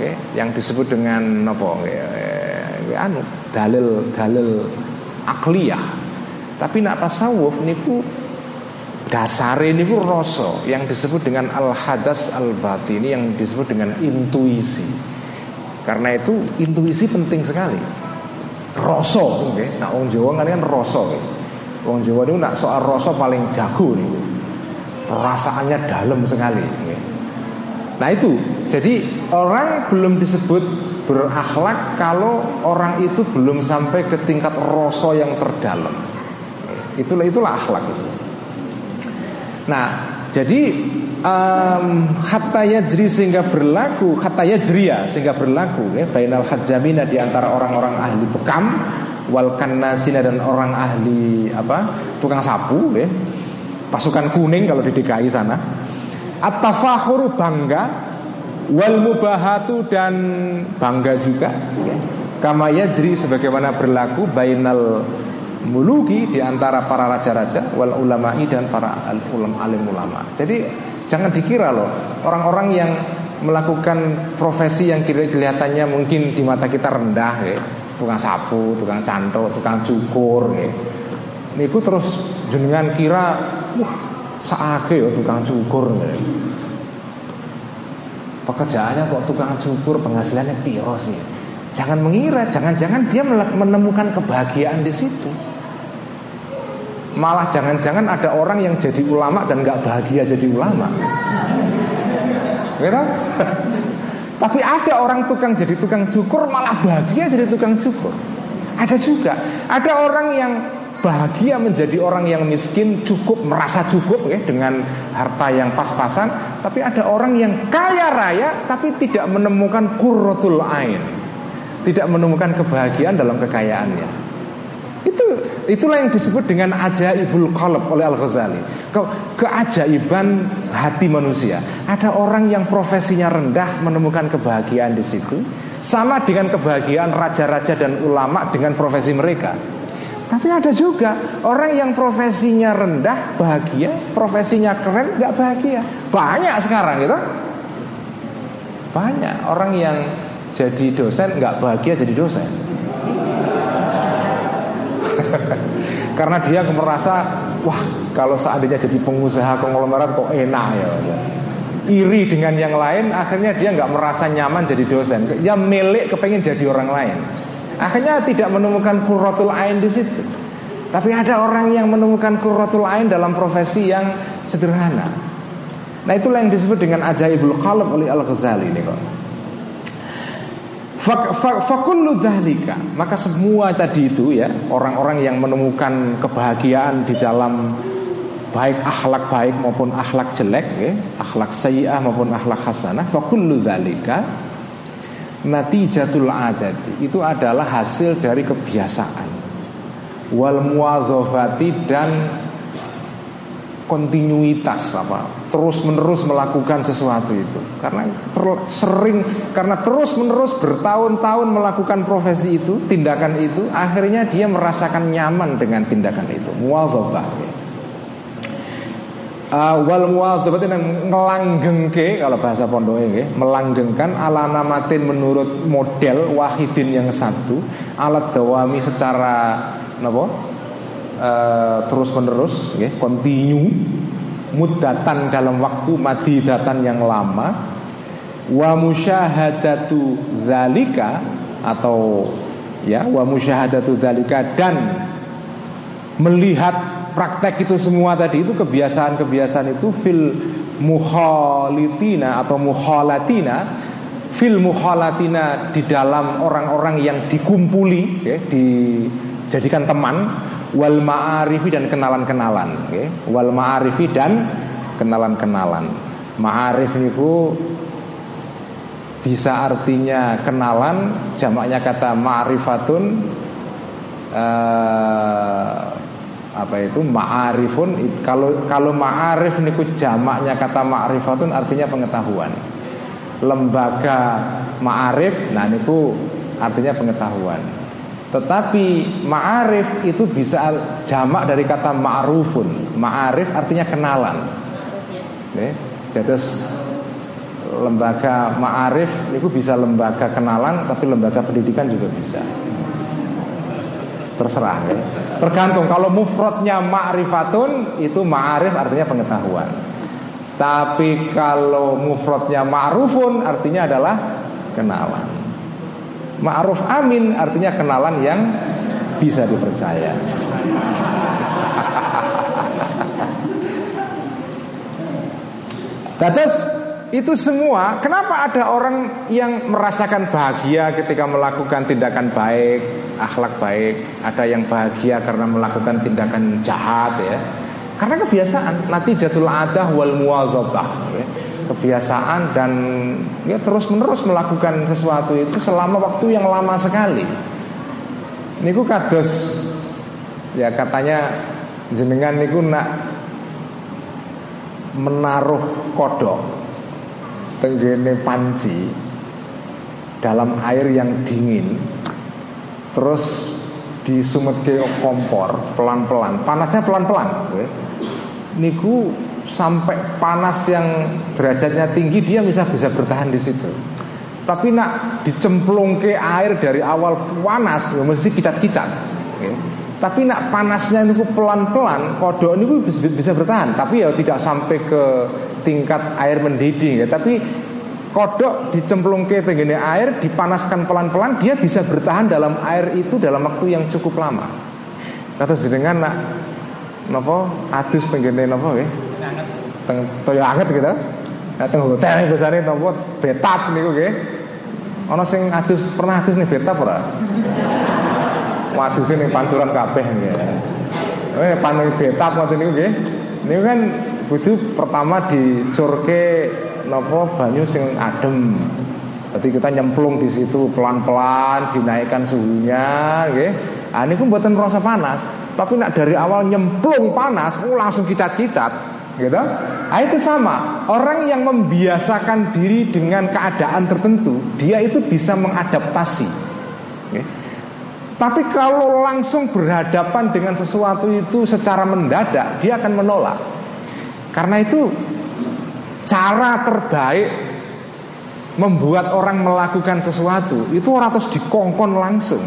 Ya, yang disebut dengan apa? Ya, anu dalil dalil akliyah. Tapi nak tasawuf niku dasar ini niku rasa yang disebut dengan al hadas al batini yang disebut dengan intuisi. Karena itu intuisi penting sekali. Rasa okay? Nah orang Jawa kan rasa okay? Orang Jawa itu nak soal rasa paling jago nih. Perasaannya dalam sekali okay? Nah itu Jadi orang belum disebut berakhlak kalau orang itu belum sampai ke tingkat rasa yang terdalam. Itulah itulah akhlak itu. Nah, jadi um, hatta yajri sehingga berlaku hatta yajriya sehingga berlaku ya bainal hajjamina di antara orang-orang ahli bekam wal kannasina dan orang ahli apa tukang sapu ya pasukan kuning kalau di DKI sana at-tafahuru bangga wal mubahatu dan bangga juga ya. kama yajri sebagaimana berlaku bainal muluki di antara para raja-raja wal ulama'i dan para ulam alim ulama. Jadi jangan dikira loh orang-orang yang melakukan profesi yang kira kelihatannya mungkin di mata kita rendah ya. Tukang sapu, tukang cantok, tukang cukur ya. Niku terus jenengan kira wah saake ya tukang cukur ya pekerjaannya kok tukang cukur penghasilannya piro sih? Jangan mengira jangan-jangan dia menemukan kebahagiaan di situ. Malah jangan-jangan ada orang yang jadi ulama dan nggak bahagia jadi ulama. Gitu? tapi ada orang tukang jadi tukang cukur malah bahagia jadi tukang cukur. Ada juga. Ada orang yang bahagia menjadi orang yang miskin cukup merasa cukup ya dengan harta yang pas-pasan. Tapi ada orang yang kaya raya tapi tidak menemukan kurratul ain. Tidak menemukan kebahagiaan dalam kekayaannya. Itu itulah yang disebut dengan ajaibul qalb oleh Al Ghazali Ke, keajaiban hati manusia. Ada orang yang profesinya rendah menemukan kebahagiaan di situ sama dengan kebahagiaan raja-raja dan ulama dengan profesi mereka tapi ada juga orang yang profesinya rendah bahagia, profesinya keren nggak bahagia. Banyak sekarang gitu. Banyak orang yang jadi dosen nggak bahagia jadi dosen. Karena dia merasa wah kalau seandainya jadi pengusaha konglomerat kok enak ya. Iri dengan yang lain, akhirnya dia nggak merasa nyaman jadi dosen. Dia milik kepengen jadi orang lain. Akhirnya tidak menemukan kurratul ain di situ. Tapi ada orang yang menemukan kurratul ain dalam profesi yang sederhana. Nah itulah yang disebut dengan ajaibul qalb oleh Al-Ghazali ini kok. Fakullu dhalika Maka semua tadi itu ya Orang-orang yang menemukan kebahagiaan di dalam Baik akhlak baik maupun akhlak jelek ya, Akhlak sayyah maupun akhlak hasanah Fakullu dhalika Natijatul adati Itu adalah hasil dari kebiasaan. Wal muadzofati dan kontinuitas apa terus menerus melakukan sesuatu itu. Karena sering karena terus menerus bertahun-tahun melakukan profesi itu tindakan itu akhirnya dia merasakan nyaman dengan tindakan itu. Muadzabah Uh, wal muadzabah itu ngelanggengke kalau bahasa pondok ini melanggengkan ala namatin menurut model wahidin yang satu alat dawami secara napa? Uh, terus menerus ya, continue mudatan dalam waktu madidatan yang lama wa musyahadatu zalika atau ya wa musyahadatu zalika dan melihat praktek itu semua tadi itu kebiasaan-kebiasaan itu fil mukhalitina atau mukhalatina fil mukhalatina di dalam orang-orang yang dikumpuli ya, dijadikan teman wal ma'arifi dan kenalan-kenalan okay? wal ma'arifi dan kenalan-kenalan ma'arif itu bisa artinya kenalan jamaknya kata ma'rifatun uh, apa itu ma'arifun kalau kalau ma'arif niku jamaknya kata ma'rifatun artinya pengetahuan. Lembaga ma'arif nah niku artinya pengetahuan. Tetapi ma'arif itu bisa jamak dari kata ma'rufun. Ma'arif artinya kenalan. Jadi lembaga ma'arif itu bisa lembaga kenalan Tapi lembaga pendidikan juga bisa Terserah ya. Tergantung kalau mufrodnya ma'rifatun Itu ma'arif artinya pengetahuan Tapi kalau mufrodnya ma'rufun artinya adalah kenalan Ma'ruf amin artinya kenalan yang bisa dipercaya. Terus itu semua Kenapa ada orang yang merasakan bahagia ketika melakukan tindakan baik Akhlak baik? Ada yang bahagia karena melakukan tindakan jahat ya? Karena kebiasaan Nanti jatuh adah wal muwazabah ya. Kebiasaan dan ya terus menerus melakukan sesuatu itu selama waktu yang lama sekali. Niku kados ya katanya jenengan niku nak menaruh kodok tenggene panci dalam air yang dingin terus ke kompor pelan-pelan panasnya pelan-pelan niku sampai panas yang derajatnya tinggi dia bisa bisa bertahan di situ. Tapi nak dicemplung ke air dari awal panas ya mesti kicat-kicat. Tapi nak panasnya ini pelan-pelan, kodok ini bisa, bertahan. Tapi ya tidak sampai ke tingkat air mendidih ya. Tapi kodok dicemplung ke tenggine air, dipanaskan pelan-pelan, dia bisa bertahan dalam air itu dalam waktu yang cukup lama. Kata sedangkan nak nopo adus tenggine nopo ya teng toyo anget gitu. Nah, teng hotel biasanya nopo betap niku nggih. Ana sing adus pernah adus nih betap ora? Wadus ini pancuran kabeh nggih. Eh paneng betap ngoten niku nggih. Niku kan kudu pertama dicurke nopo banyu sing adem. Berarti kita nyemplung di situ pelan-pelan dinaikkan suhunya, nggih. Ah niku mboten rasa panas, tapi nak dari awal nyemplung panas, oh, langsung kicat-kicat, gitu. Nah, itu sama. Orang yang membiasakan diri dengan keadaan tertentu, dia itu bisa mengadaptasi. Tapi kalau langsung berhadapan dengan sesuatu itu secara mendadak, dia akan menolak. Karena itu cara terbaik membuat orang melakukan sesuatu itu harus dikongkon langsung.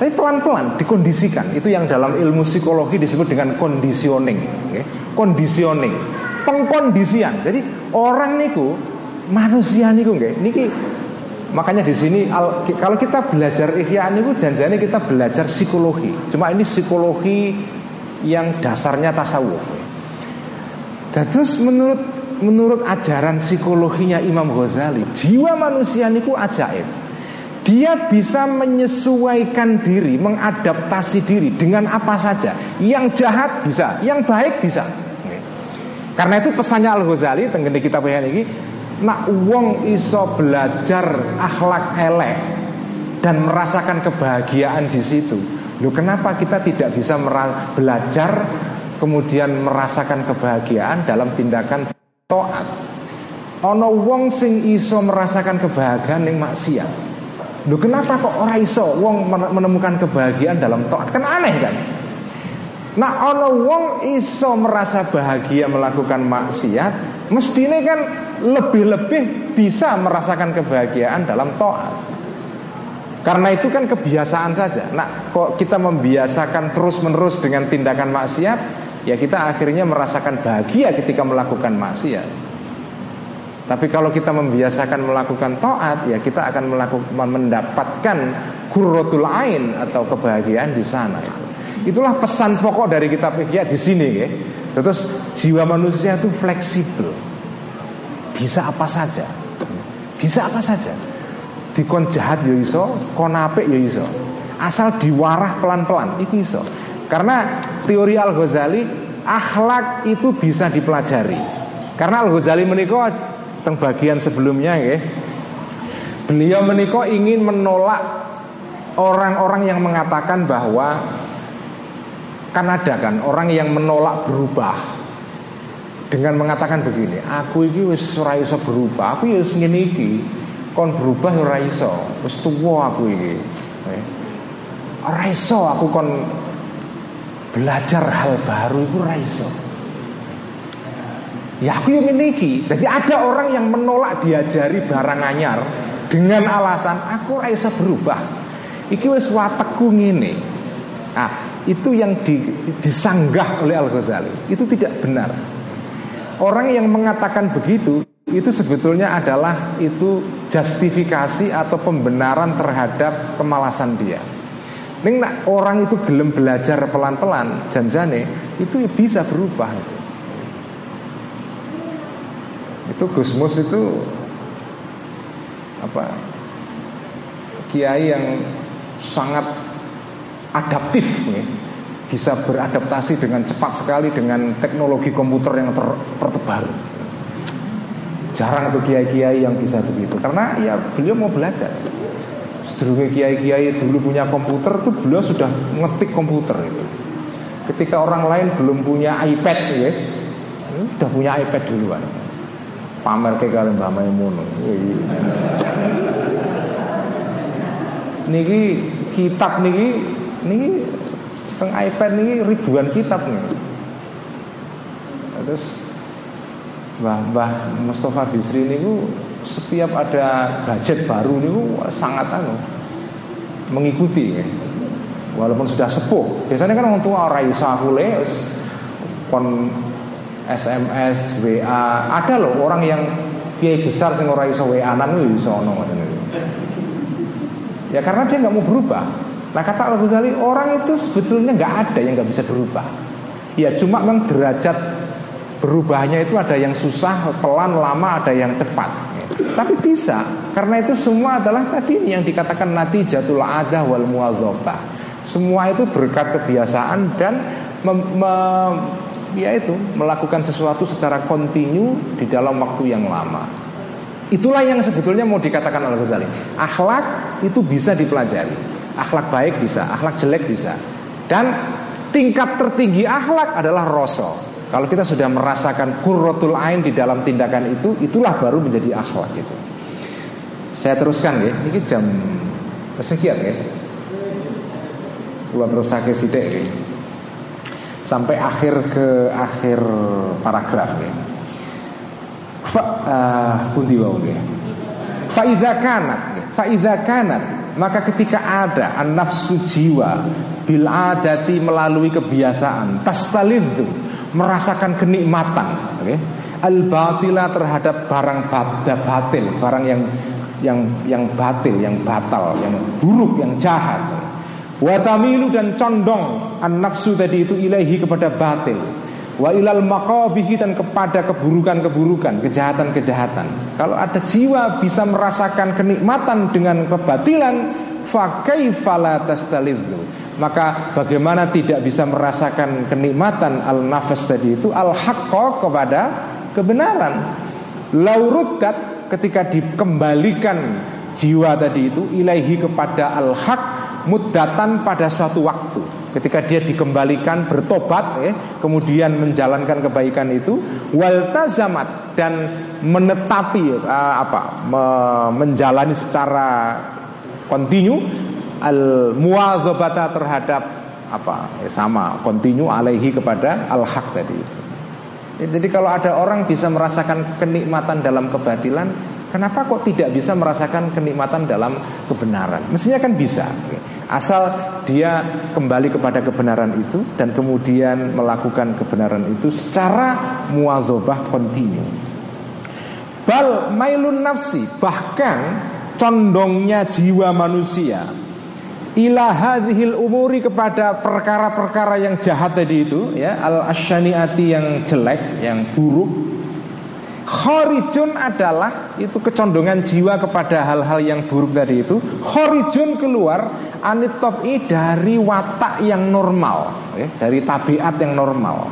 Tapi pelan-pelan dikondisikan Itu yang dalam ilmu psikologi disebut dengan conditioning? Conditioning Pengkondisian Jadi orang niku Manusia niku Niki Makanya di sini kalau kita belajar ihya niku janjane kita belajar psikologi. Cuma ini psikologi yang dasarnya tasawuf. Dan terus menurut menurut ajaran psikologinya Imam Ghazali, jiwa manusia niku ajaib. dia bisa menyesuaikan diri, mengadaptasi diri dengan apa saja. Yang jahat bisa, yang baik bisa. Karena itu pesannya Al Ghazali tenggene kita ini, nak wong iso belajar akhlak elek dan merasakan kebahagiaan di situ. Loh kenapa kita tidak bisa belajar kemudian merasakan kebahagiaan dalam tindakan toat? Ono wong sing iso merasakan kebahagiaan yang maksiat. Loh kenapa kok orang iso wong menemukan kebahagiaan dalam toat? Kan aneh kan? Nah ono wong iso merasa bahagia melakukan maksiat, mestinya kan lebih-lebih bisa merasakan kebahagiaan dalam toat. Karena itu kan kebiasaan saja. Nah, kok kita membiasakan terus-menerus dengan tindakan maksiat, ya kita akhirnya merasakan bahagia ketika melakukan maksiat. Tapi kalau kita membiasakan melakukan taat, ya kita akan melakukan mendapatkan kurrotul ain atau kebahagiaan di sana. Itulah pesan pokok dari kitab fikih di sini, ya. Terus jiwa manusia itu fleksibel, bisa apa saja, bisa apa saja dikon jahat ya iso, kon apik ya iso. Asal diwarah pelan-pelan itu iso. Karena teori Al Ghazali akhlak itu bisa dipelajari. Karena Al Ghazali menikah teng bagian sebelumnya ya. Beliau menikah ingin menolak orang-orang yang mengatakan bahwa kan ada kan orang yang menolak berubah dengan mengatakan begini, aku ini wis ora iso berubah, aku ya wis ngene iki. Kon berubah ora iso wis tuwa aku iki. Eh, ora iso aku kon belajar hal baru itu ora iso. Ya aku yang ini jadi ada orang yang menolak diajari barang anyar dengan alasan aku ora iso berubah. Iki wis watekku ngene. Ah itu yang di, disanggah oleh Al Ghazali itu tidak benar orang yang mengatakan begitu itu sebetulnya adalah itu justifikasi atau pembenaran terhadap kemalasan dia. Ning nak orang itu gelem belajar pelan-pelan janjane itu ya bisa berubah. Itu Gusmus itu apa? Kiai yang sangat adaptif nih bisa beradaptasi dengan cepat sekali dengan teknologi komputer yang terpertebar. Jarang tuh kiai-kiai yang bisa begitu Karena ya beliau mau belajar Sedurunge kiai-kiai dulu punya komputer tuh beliau sudah ngetik komputer itu. Ketika orang lain belum punya iPad ya, sudah punya iPad duluan. Pamer ke kalian Mbah Maimun. Niki kitab niki niki teng iPad niki ribuan kitab nih. Terus Mbah Mbah Mustafa Bisri ini setiap ada gadget baru ini sangat anu mengikuti ya. Walaupun sudah sepuh. Biasanya kan orang tua orang iso aku kon SMS, WA. Ada loh orang yang kiai besar sing ora iso WA-nan iso ono Ya karena dia nggak mau berubah. Nah kata Al Ghazali orang itu sebetulnya nggak ada yang nggak bisa berubah. Ya cuma memang derajat Berubahnya itu ada yang susah, pelan, lama, ada yang cepat. Tapi bisa, karena itu semua adalah tadi yang dikatakan nanti jatuh adah wal muadzabah. Semua itu berkat kebiasaan dan mem, me, ya itu melakukan sesuatu secara kontinu di dalam waktu yang lama. Itulah yang sebetulnya mau dikatakan oleh Ghazali. Akhlak itu bisa dipelajari. Akhlak baik bisa, akhlak jelek bisa. Dan tingkat tertinggi akhlak adalah rosol. Kalau kita sudah merasakan kurrotul ain di dalam tindakan itu, itulah baru menjadi akhlak itu. Saya teruskan ya, ini jam kesekian ya. Pulau terus sidik ya. Sampai akhir ke akhir paragraf ya. Fa uh, ya. Fa idza kanat, ya. fa idza kanat maka ketika ada an-nafsu jiwa bil adati melalui kebiasaan tastalidzu merasakan kenikmatan okay? al terhadap barang batil barang yang yang yang batil yang batal yang buruk yang jahat watamilu dan condong an nafsu tadi itu ilahi kepada batil wa ilal maqabihi dan kepada keburukan-keburukan, kejahatan-kejahatan. Kalau ada jiwa bisa merasakan kenikmatan dengan kebatilan, Maka bagaimana tidak bisa merasakan kenikmatan al-nafas tadi itu al-haqqo kepada kebenaran. Laurudat ketika dikembalikan jiwa tadi itu ilaihi kepada al-haq muddatan pada suatu waktu ketika dia dikembalikan bertobat ya, kemudian menjalankan kebaikan itu waltazamat dan menetapi uh, apa me, menjalani secara kontinu al muadzabata terhadap apa ya, sama kontinu alaihi kepada al haq tadi itu ya, jadi kalau ada orang bisa merasakan kenikmatan dalam kebatilan Kenapa kok tidak bisa merasakan kenikmatan dalam kebenaran? Mestinya kan bisa. Asal dia kembali kepada kebenaran itu dan kemudian melakukan kebenaran itu secara muadzabah kontinu. Bal mailun nafsi bahkan condongnya jiwa manusia ila hadhil umuri kepada perkara-perkara yang jahat tadi itu ya al asyaniati yang jelek yang buruk Khorijun adalah itu kecondongan jiwa kepada hal-hal yang buruk tadi itu. Khorijun keluar anitopi dari watak yang normal, ya, dari tabiat yang normal.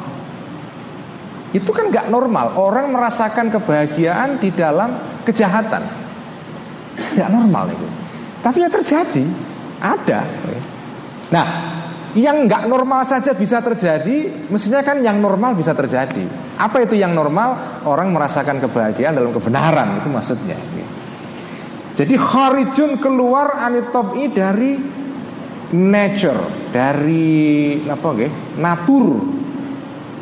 Itu kan gak normal. Orang merasakan kebahagiaan di dalam kejahatan, gak normal itu. Tapi ya terjadi, ada. Ya. Nah, yang nggak normal saja bisa terjadi, mestinya kan yang normal bisa terjadi. Apa itu yang normal? Orang merasakan kebahagiaan dalam kebenaran itu maksudnya. Jadi kharijun keluar anitopi dari nature, dari apa okay, natur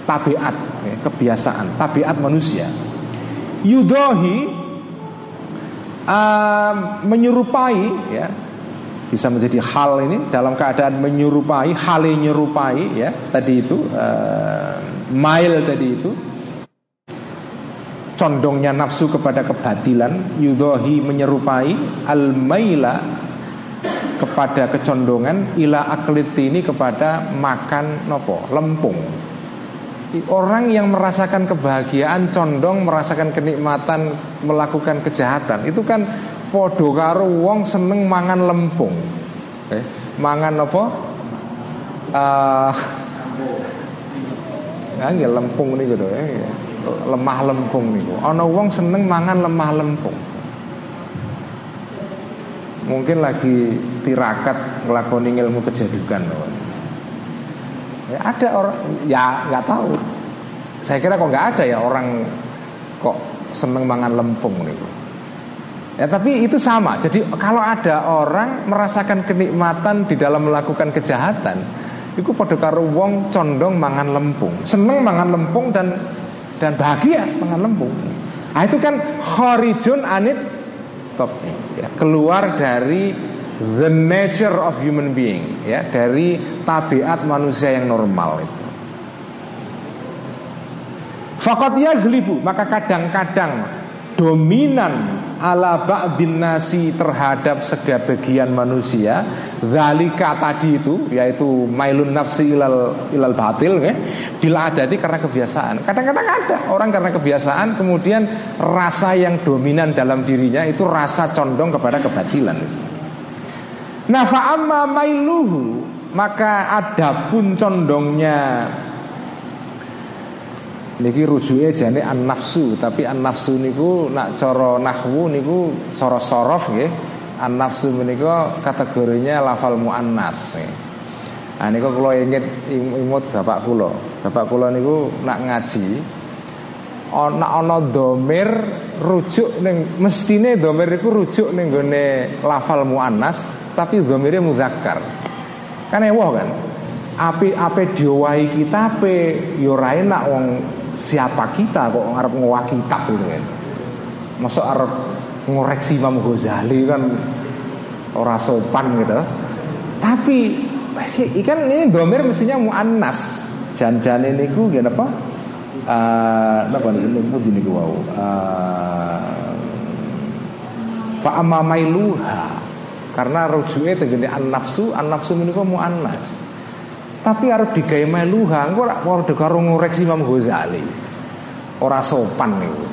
tabiat, kebiasaan, tabiat manusia. Yudohi uh, menyerupai ya bisa menjadi hal ini dalam keadaan menyerupai hal yang menyerupai ya tadi itu uh, mile tadi itu. Condongnya nafsu kepada kebatilan yudohi menyerupai al maila kepada kecondongan ila akliti ini kepada makan nopo lempung. Orang yang merasakan kebahagiaan condong merasakan kenikmatan melakukan kejahatan itu kan Podo karo wong seneng mangan lempung. Eh, mangan apa? Uh, ya lempung nih gitu eh, lemah lempung nih ana wong seneng mangan lemah lempung. Mungkin lagi tirakat ngelakoni ilmu kejadukan ya, ada orang ya nggak tahu. Saya kira kok nggak ada ya orang kok seneng mangan lempung nih Ya, tapi itu sama. Jadi kalau ada orang merasakan kenikmatan di dalam melakukan kejahatan, itu pada karo wong condong mangan lempung, seneng mangan lempung dan dan bahagia mangan lempung. Nah, itu kan horizon anit top ya, keluar dari the nature of human being ya dari tabiat manusia yang normal itu. Fakat yaglibu maka kadang-kadang dominan ala ba'din nasi terhadap sebagian manusia. Zalika tadi itu yaitu mailun nafsi ilal ilal batil ya bila adati karena kebiasaan. Kadang-kadang ada orang karena kebiasaan kemudian rasa yang dominan dalam dirinya itu rasa condong kepada kebatilan. Itu nah fa'amma mailuhu maka adapun condongnya Niki rujuke jane an nafsu, tapi an nafsu niku nak cara nahwu niku cara sorof nggih. An nafsu menika kategorinya lafal muannas. Nah niku kula inget imut bapak kula. Bapak kula niku nak ngaji ana ana domir rujuk ning mestine domir iku rujuk ning gone lafal muannas tapi domire muzakkar. Kan ewoh kan? Api ape diwahi kita yo ora enak wong siapa kita kok ngarep ngowah kitab gitu kan? Masuk arep ngoreksi Imam Ghazali kan ora sopan gitu. Tapi ikan ini domir mestinya muannas. Jan-jan ini ku gimana apa uh, apa ini ku wow Pak uh, amamailuha karena rujuknya tegene an nafsu an nafsu menika muannas Tapi harus digawe meluha, engko ora padha karo ngoreksi Imam Ghazali. Ora sopan niku.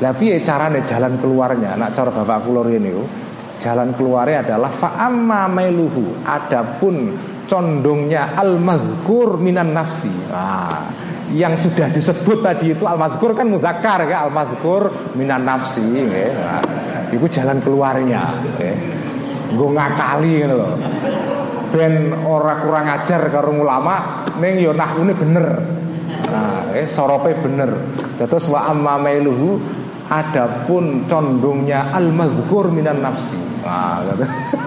Lah piye carane jalan keluarnya? Nak cara bapak kula niku, jalan keluarnya adalah fa'amma meluhu. Adapun condongnya al-mazkur minan nafsi. Nah, yang sudah disebut tadi itu al-mazkur kan muzakkar ya, al-mazkur minan nafsi ya. Nah, itu jalan keluarnya ya. Gue ngakali gitu loh. Ben ora kurang ajar karo ulama ning yo ini bener. Nah, eh sorope bener. Terus wa amma mailuhu Adapun condongnya al-mazkur minan nafsi. Nah,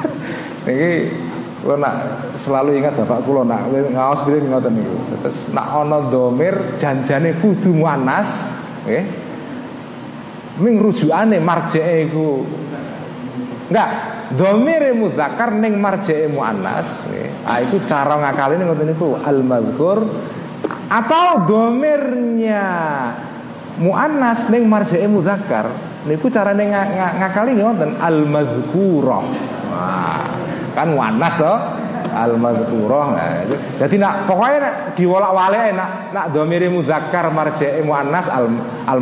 Ini Kulo nak selalu ingat bapak kulo nak ngaos bilih ngoten niku. Terus nak ana domir janjane kudu muannas, nggih. Ming rujukane iku enggak. Domir muzakkar ning marjeke muannas. Ah iku cara ngakaline ngoten niku. Al-mazkur. Atau domirnya muannas ning marjeke muzakkar. Niku carane ngakali ngoten al-mazkurah. Nah, kan wanas toh al mazkurah nah, jadi nak pokoknya nak diwolak-walik nak nak domiri muzakkar marja'i muannas al al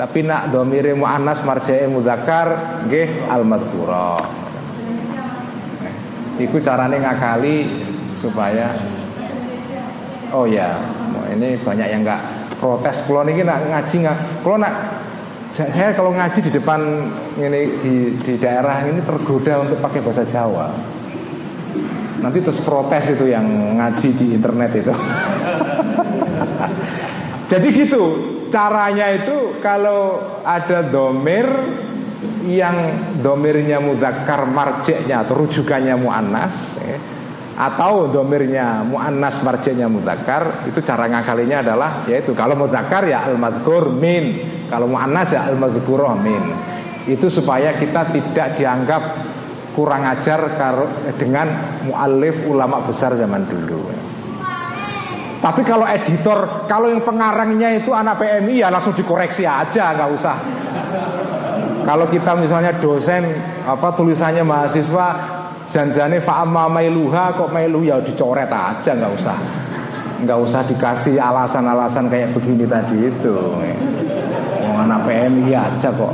tapi nak domiri muannas marja'i muzakkar nggih al Iku carane ngakali supaya Oh ya, ini banyak yang nggak protes. Kalau ini nak ngaji nggak, kalau nak saya kalau ngaji di depan ini di, di daerah ini tergoda untuk pakai bahasa Jawa. Nanti terus protes itu yang ngaji di internet itu. Jadi gitu caranya itu kalau ada domir yang domirnya mudakar marjeknya atau rujukannya muannas ya, atau domirnya muannas marjanya mudakar itu cara ngakalinya adalah yaitu kalau mudakar ya al min. Kalau muannas ya al min. Itu supaya kita tidak dianggap kurang ajar dengan muallif ulama besar zaman dulu tapi kalau editor kalau yang pengarangnya itu anak PMI ya langsung dikoreksi aja nggak usah kalau kita misalnya dosen apa tulisannya mahasiswa Janjane fa'amma mailuha kok mailu ya dicoret aja nggak usah. nggak usah dikasih alasan-alasan kayak begini tadi itu. Mau anak PMI aja kok.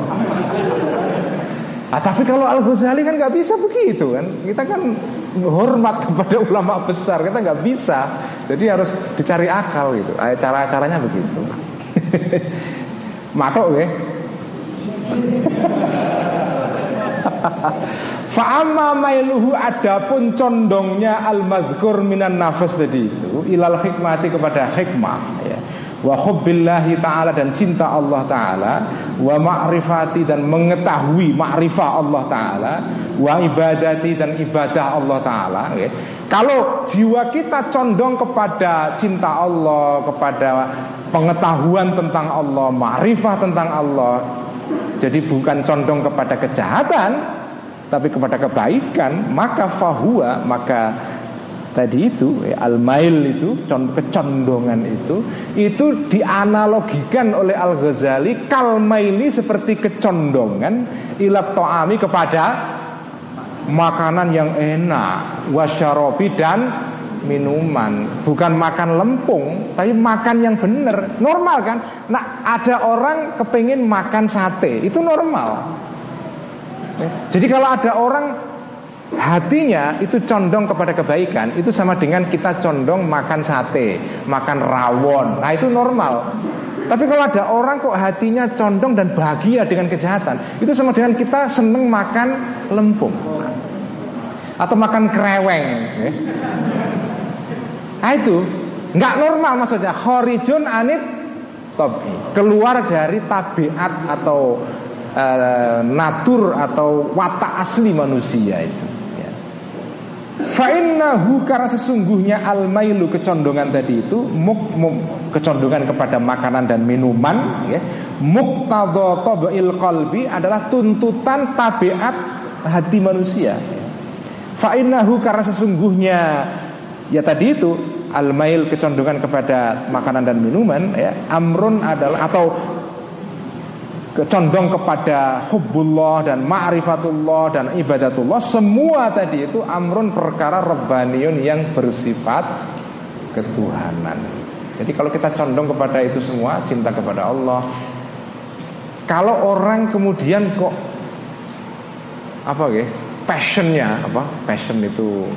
Ah, tapi kalau Al Ghazali kan nggak bisa begitu kan. Kita kan hormat kepada ulama besar, kita nggak bisa. Jadi harus dicari akal gitu. Ah, cara-caranya begitu. Matok ya. Fa'amma mailuhu adapun condongnya al-mazkur minan nafas tadi itu ilal hikmati kepada hikmah ya. Wa hubbillahi ta'ala dan cinta Allah ta'ala Wa ma'rifati dan mengetahui ma'rifah Allah ta'ala Wa ibadati dan ibadah Allah ta'ala ya. Kalau jiwa kita condong kepada cinta Allah Kepada pengetahuan tentang Allah Ma'rifah tentang Allah Jadi bukan condong kepada kejahatan tapi kepada kebaikan maka fahuwa maka tadi itu ya, al-mail itu kecondongan itu itu dianalogikan oleh Al-Ghazali kal-maili seperti kecondongan ilat to'ami kepada makanan yang enak wasyarobi dan minuman. Bukan makan lempung tapi makan yang benar normal kan? Nah ada orang kepingin makan sate. Itu normal. Jadi kalau ada orang hatinya itu condong kepada kebaikan, itu sama dengan kita condong makan sate, makan rawon. Nah itu normal. Tapi kalau ada orang kok hatinya condong dan bahagia dengan kejahatan, itu sama dengan kita seneng makan lempung atau makan kreweng. Ya. Nah itu nggak normal maksudnya. Horizon anit tobi keluar dari tabiat atau uh, natur atau watak asli manusia itu. Fa'innahu karena sesungguhnya al-mailu kecondongan tadi itu muk, muk kecondongan kepada makanan dan minuman ya. Muqtadha tabil qalbi adalah tuntutan tabiat hati manusia. Fa'innahu karena sesungguhnya ya tadi itu al-mail kecondongan kepada makanan dan minuman ya amrun adalah atau condong kepada hubbullah dan ma'rifatullah dan ibadatullah semua tadi itu amrun perkara rebaniun yang bersifat ketuhanan. Jadi kalau kita condong kepada itu semua cinta kepada Allah kalau orang kemudian kok apa ya passionnya apa passion itu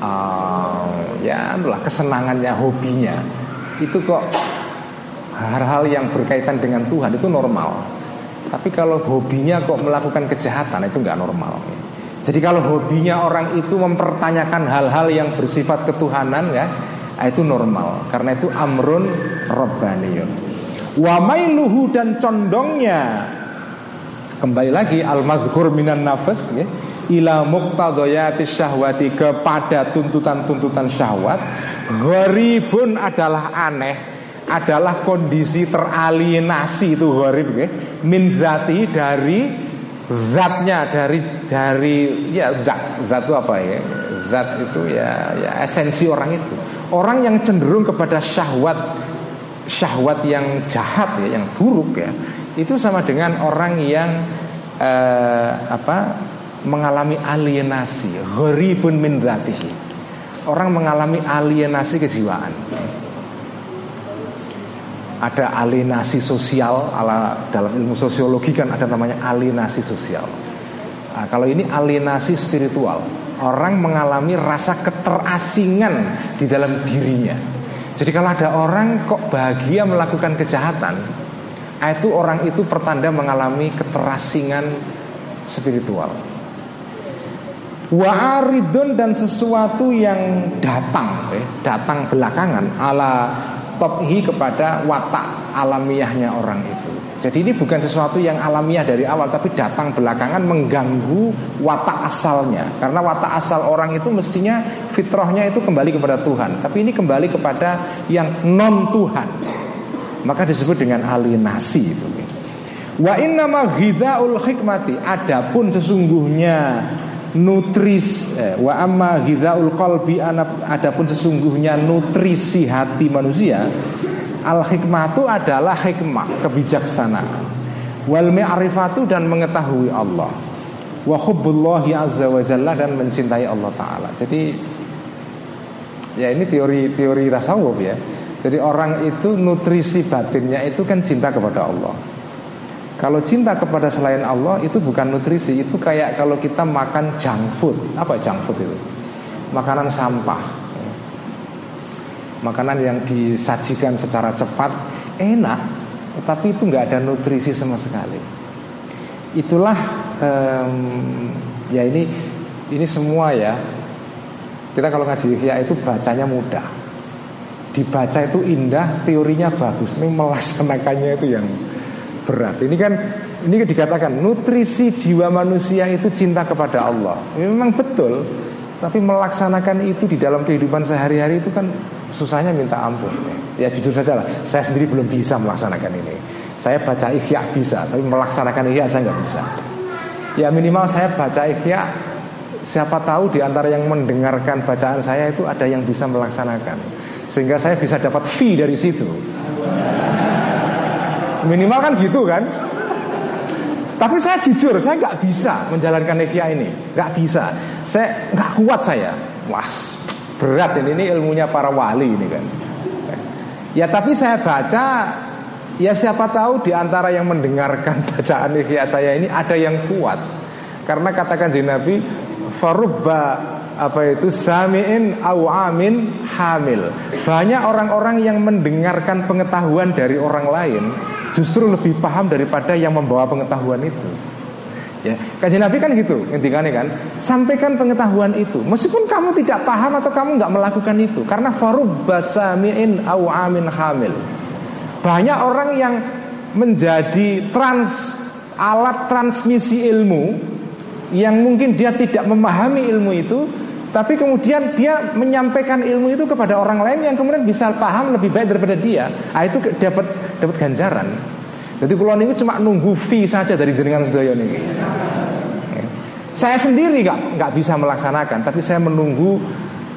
uh, ya itulah kesenangannya hobinya itu kok hal-hal yang berkaitan dengan Tuhan itu normal. Tapi kalau hobinya kok melakukan kejahatan itu nggak normal. Jadi kalau hobinya orang itu mempertanyakan hal-hal yang bersifat ketuhanan ya, itu normal. Karena itu amrun robbaniyun. Wa mailuhu dan condongnya kembali lagi al mazkur minan nafas ya, ila muqtadayati syahwati kepada tuntutan-tuntutan syahwat gharibun adalah aneh adalah kondisi teralienasi itu gharib ya. min zati dari zatnya dari dari ya zat zat itu apa ya? Zat itu ya ya esensi orang itu. Orang yang cenderung kepada syahwat syahwat yang jahat ya yang buruk ya itu sama dengan orang yang eh, apa mengalami alienasi. Gharibun min zatihi. Orang mengalami alienasi kejiwaan ada alienasi sosial ala dalam ilmu sosiologi kan ada namanya alienasi sosial. Nah, kalau ini alienasi spiritual, orang mengalami rasa keterasingan di dalam dirinya. Jadi kalau ada orang kok bahagia melakukan kejahatan, ah, itu orang itu pertanda mengalami keterasingan spiritual. Wa'aridun dan sesuatu yang datang, eh, datang belakangan ala tophi kepada watak alamiahnya orang itu. Jadi ini bukan sesuatu yang alamiah dari awal Tapi datang belakangan mengganggu watak asalnya. Karena watak asal orang itu mestinya fitrahnya itu kembali kepada Tuhan. Tapi ini kembali kepada yang non Tuhan Maka disebut dengan alienasi itu. Wa inna ma hikmati. Adapun sesungguhnya nutris eh, wa amma ghizaul qalbi adapun sesungguhnya nutrisi hati manusia al hikmatu adalah hikmah kebijaksanaan. Wal ma'rifatu dan mengetahui Allah. Wa hubbullahi azza wa jalla dan mencintai Allah taala. Jadi ya ini teori teori tasawuf ya. Jadi orang itu nutrisi batinnya itu kan cinta kepada Allah kalau cinta kepada selain Allah itu bukan nutrisi, itu kayak kalau kita makan junk food. Apa junk food itu? Makanan sampah. Makanan yang disajikan secara cepat, enak, tetapi itu nggak ada nutrisi sama sekali. Itulah um, ya ini ini semua ya. Kita kalau ngaji ya itu bacanya mudah. Dibaca itu indah, teorinya bagus. Ini melaksanakannya itu yang berat. Ini kan ini kan dikatakan nutrisi jiwa manusia itu cinta kepada Allah. Ini memang betul, tapi melaksanakan itu di dalam kehidupan sehari-hari itu kan susahnya minta ampun. Ya jujur saja lah, saya sendiri belum bisa melaksanakan ini. Saya baca ikhya bisa, tapi melaksanakan ikhya saya nggak bisa. Ya minimal saya baca ikhya, siapa tahu di antara yang mendengarkan bacaan saya itu ada yang bisa melaksanakan, sehingga saya bisa dapat fee dari situ. Minimal kan gitu kan? Tapi saya jujur Saya nggak bisa menjalankan nekia ini. Nggak bisa. Saya nggak kuat saya. Wah berat ini. Ini ilmunya para wali ini kan. Ya tapi saya baca Ya siapa tahu di antara yang mendengarkan bacaan nekia saya ini Ada yang kuat. Karena katakan Nabi Farubba apa itu samiin awamin hamil. Banyak orang-orang yang mendengarkan pengetahuan dari orang lain justru lebih paham daripada yang membawa pengetahuan itu. Ya, kaji Nabi kan gitu, intinya kan, sampaikan pengetahuan itu, meskipun kamu tidak paham atau kamu nggak melakukan itu, karena farub basamiin au amin hamil. Banyak orang yang menjadi trans alat transmisi ilmu yang mungkin dia tidak memahami ilmu itu tapi kemudian dia menyampaikan ilmu itu kepada orang lain yang kemudian bisa paham lebih baik daripada dia. Ah itu dapat dapat ganjaran. Jadi pulau ini cuma nunggu fee saja dari jenengan sedaya ini. Saya sendiri nggak nggak bisa melaksanakan, tapi saya menunggu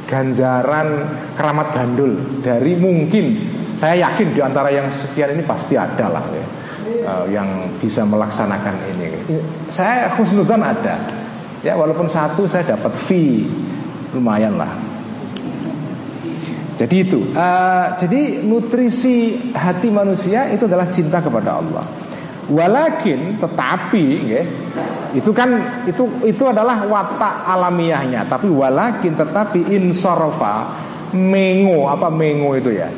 ganjaran keramat gandul dari mungkin saya yakin di antara yang sekian ini pasti ada lah ya, uh, yang bisa melaksanakan ini. Saya khusnudan ada, ya walaupun satu saya dapat fee lumayan lah. Jadi itu, uh, jadi nutrisi hati manusia itu adalah cinta kepada Allah. Walakin tetapi ya, itu kan itu itu adalah watak alamiahnya. Tapi walakin tetapi insorofa mengo apa mengo itu ya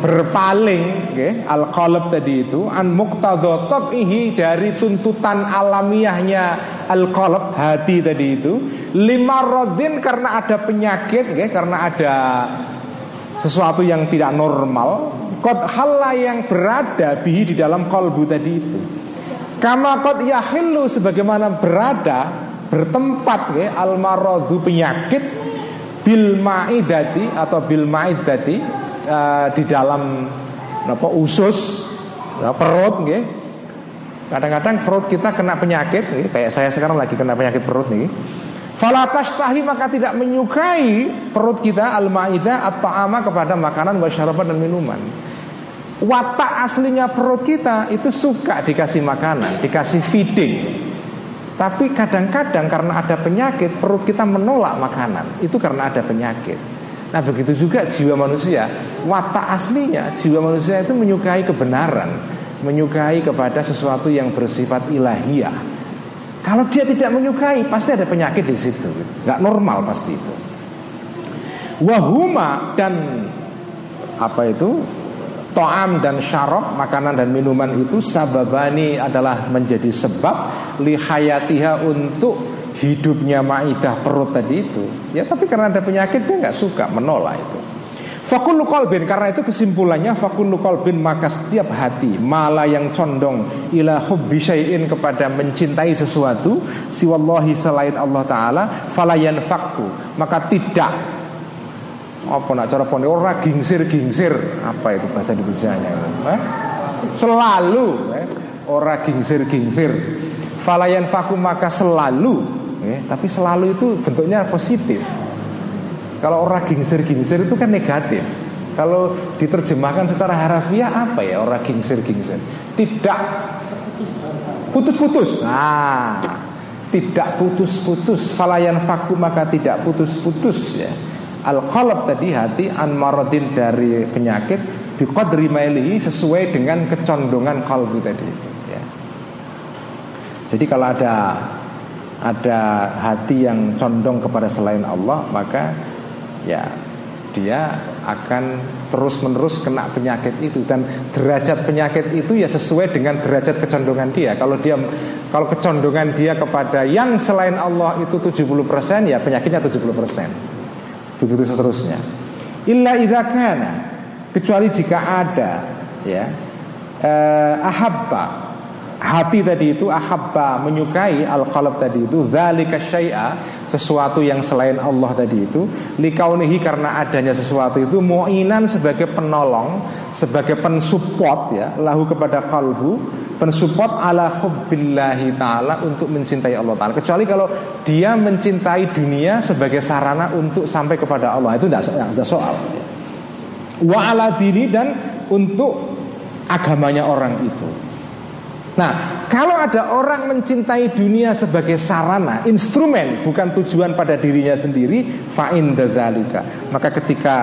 berpaling ya, al qalb tadi itu an muqtadha ihi dari tuntutan alamiahnya al qalb hati tadi itu lima rodin karena ada penyakit ya, karena ada sesuatu yang tidak normal kot halla yang berada bihi di dalam kolbu tadi itu. Kama kot yahillu sebagaimana berada bertempat ya, al marodu penyakit bil maidati atau bil maidati uh, di dalam apa usus ya, perut nggih. Kadang-kadang perut kita kena penyakit nggih, kayak saya sekarang lagi kena penyakit perut nih. Falatas tahi maka tidak menyukai perut kita al-maidah atau ama kepada makanan wasyarabat dan minuman. Watak aslinya perut kita itu suka dikasih makanan, dikasih feeding. Tapi kadang-kadang karena ada penyakit perut kita menolak makanan. Itu karena ada penyakit. Nah begitu juga jiwa manusia. Watak aslinya jiwa manusia itu menyukai kebenaran Menyukai kepada sesuatu yang bersifat ilahiyah. Kalau dia tidak menyukai pasti ada penyakit di situ. Gak normal pasti itu. Wahuma dan Apa itu? To'am dan syarab Makanan dan minuman itu Sababani adalah menjadi sebab Lihayatiha untuk hidupnya maidah perut tadi itu ya tapi karena ada penyakit dia nggak suka menolak itu. Fakulu kolbin karena itu kesimpulannya fakulu kolbin maka setiap hati malah yang condong ila hubbi syai'in kepada mencintai sesuatu siwallahi selain Allah taala falayan fakku maka tidak. Apa nak cara poni ora gingsir gingsir apa itu bahasa Indonesia-nya eh? selalu eh? ora gingsir gingsir falayan fakku maka selalu ya, tapi selalu itu bentuknya positif. Kalau orang gingsir-gingsir itu kan negatif. Kalau diterjemahkan secara harafiah apa ya orang gingsir-gingsir? Tidak putus-putus. Nah, tidak putus-putus. Falayan faku maka tidak putus-putus ya. Al qalb tadi hati an maradin dari penyakit biqadri sesuai dengan kecondongan kalbu tadi itu ya. Jadi kalau ada ada hati yang condong kepada selain Allah maka ya dia akan terus-menerus kena penyakit itu dan derajat penyakit itu ya sesuai dengan derajat kecondongan dia. Kalau dia kalau kecondongan dia kepada yang selain Allah itu 70% ya penyakitnya 70%. Begitu seterusnya. Illa idza kecuali jika ada ya eh, ahabba hati tadi itu ahabba menyukai al-qalb tadi itu. Zalika syai'a sesuatu yang selain Allah tadi itu. Likaunihi karena adanya sesuatu itu mu'inan sebagai penolong sebagai pensupport ya lahu kepada kalbu pensupport ala hubbillahi taala untuk mencintai Allah taala. Kecuali kalau dia mencintai dunia sebagai sarana untuk sampai kepada Allah. Itu tidak soal. Wa ala dini dan untuk agamanya orang itu Nah, kalau ada orang mencintai dunia sebagai sarana, instrumen, bukan tujuan pada dirinya sendiri, fa'in dzalika. Maka ketika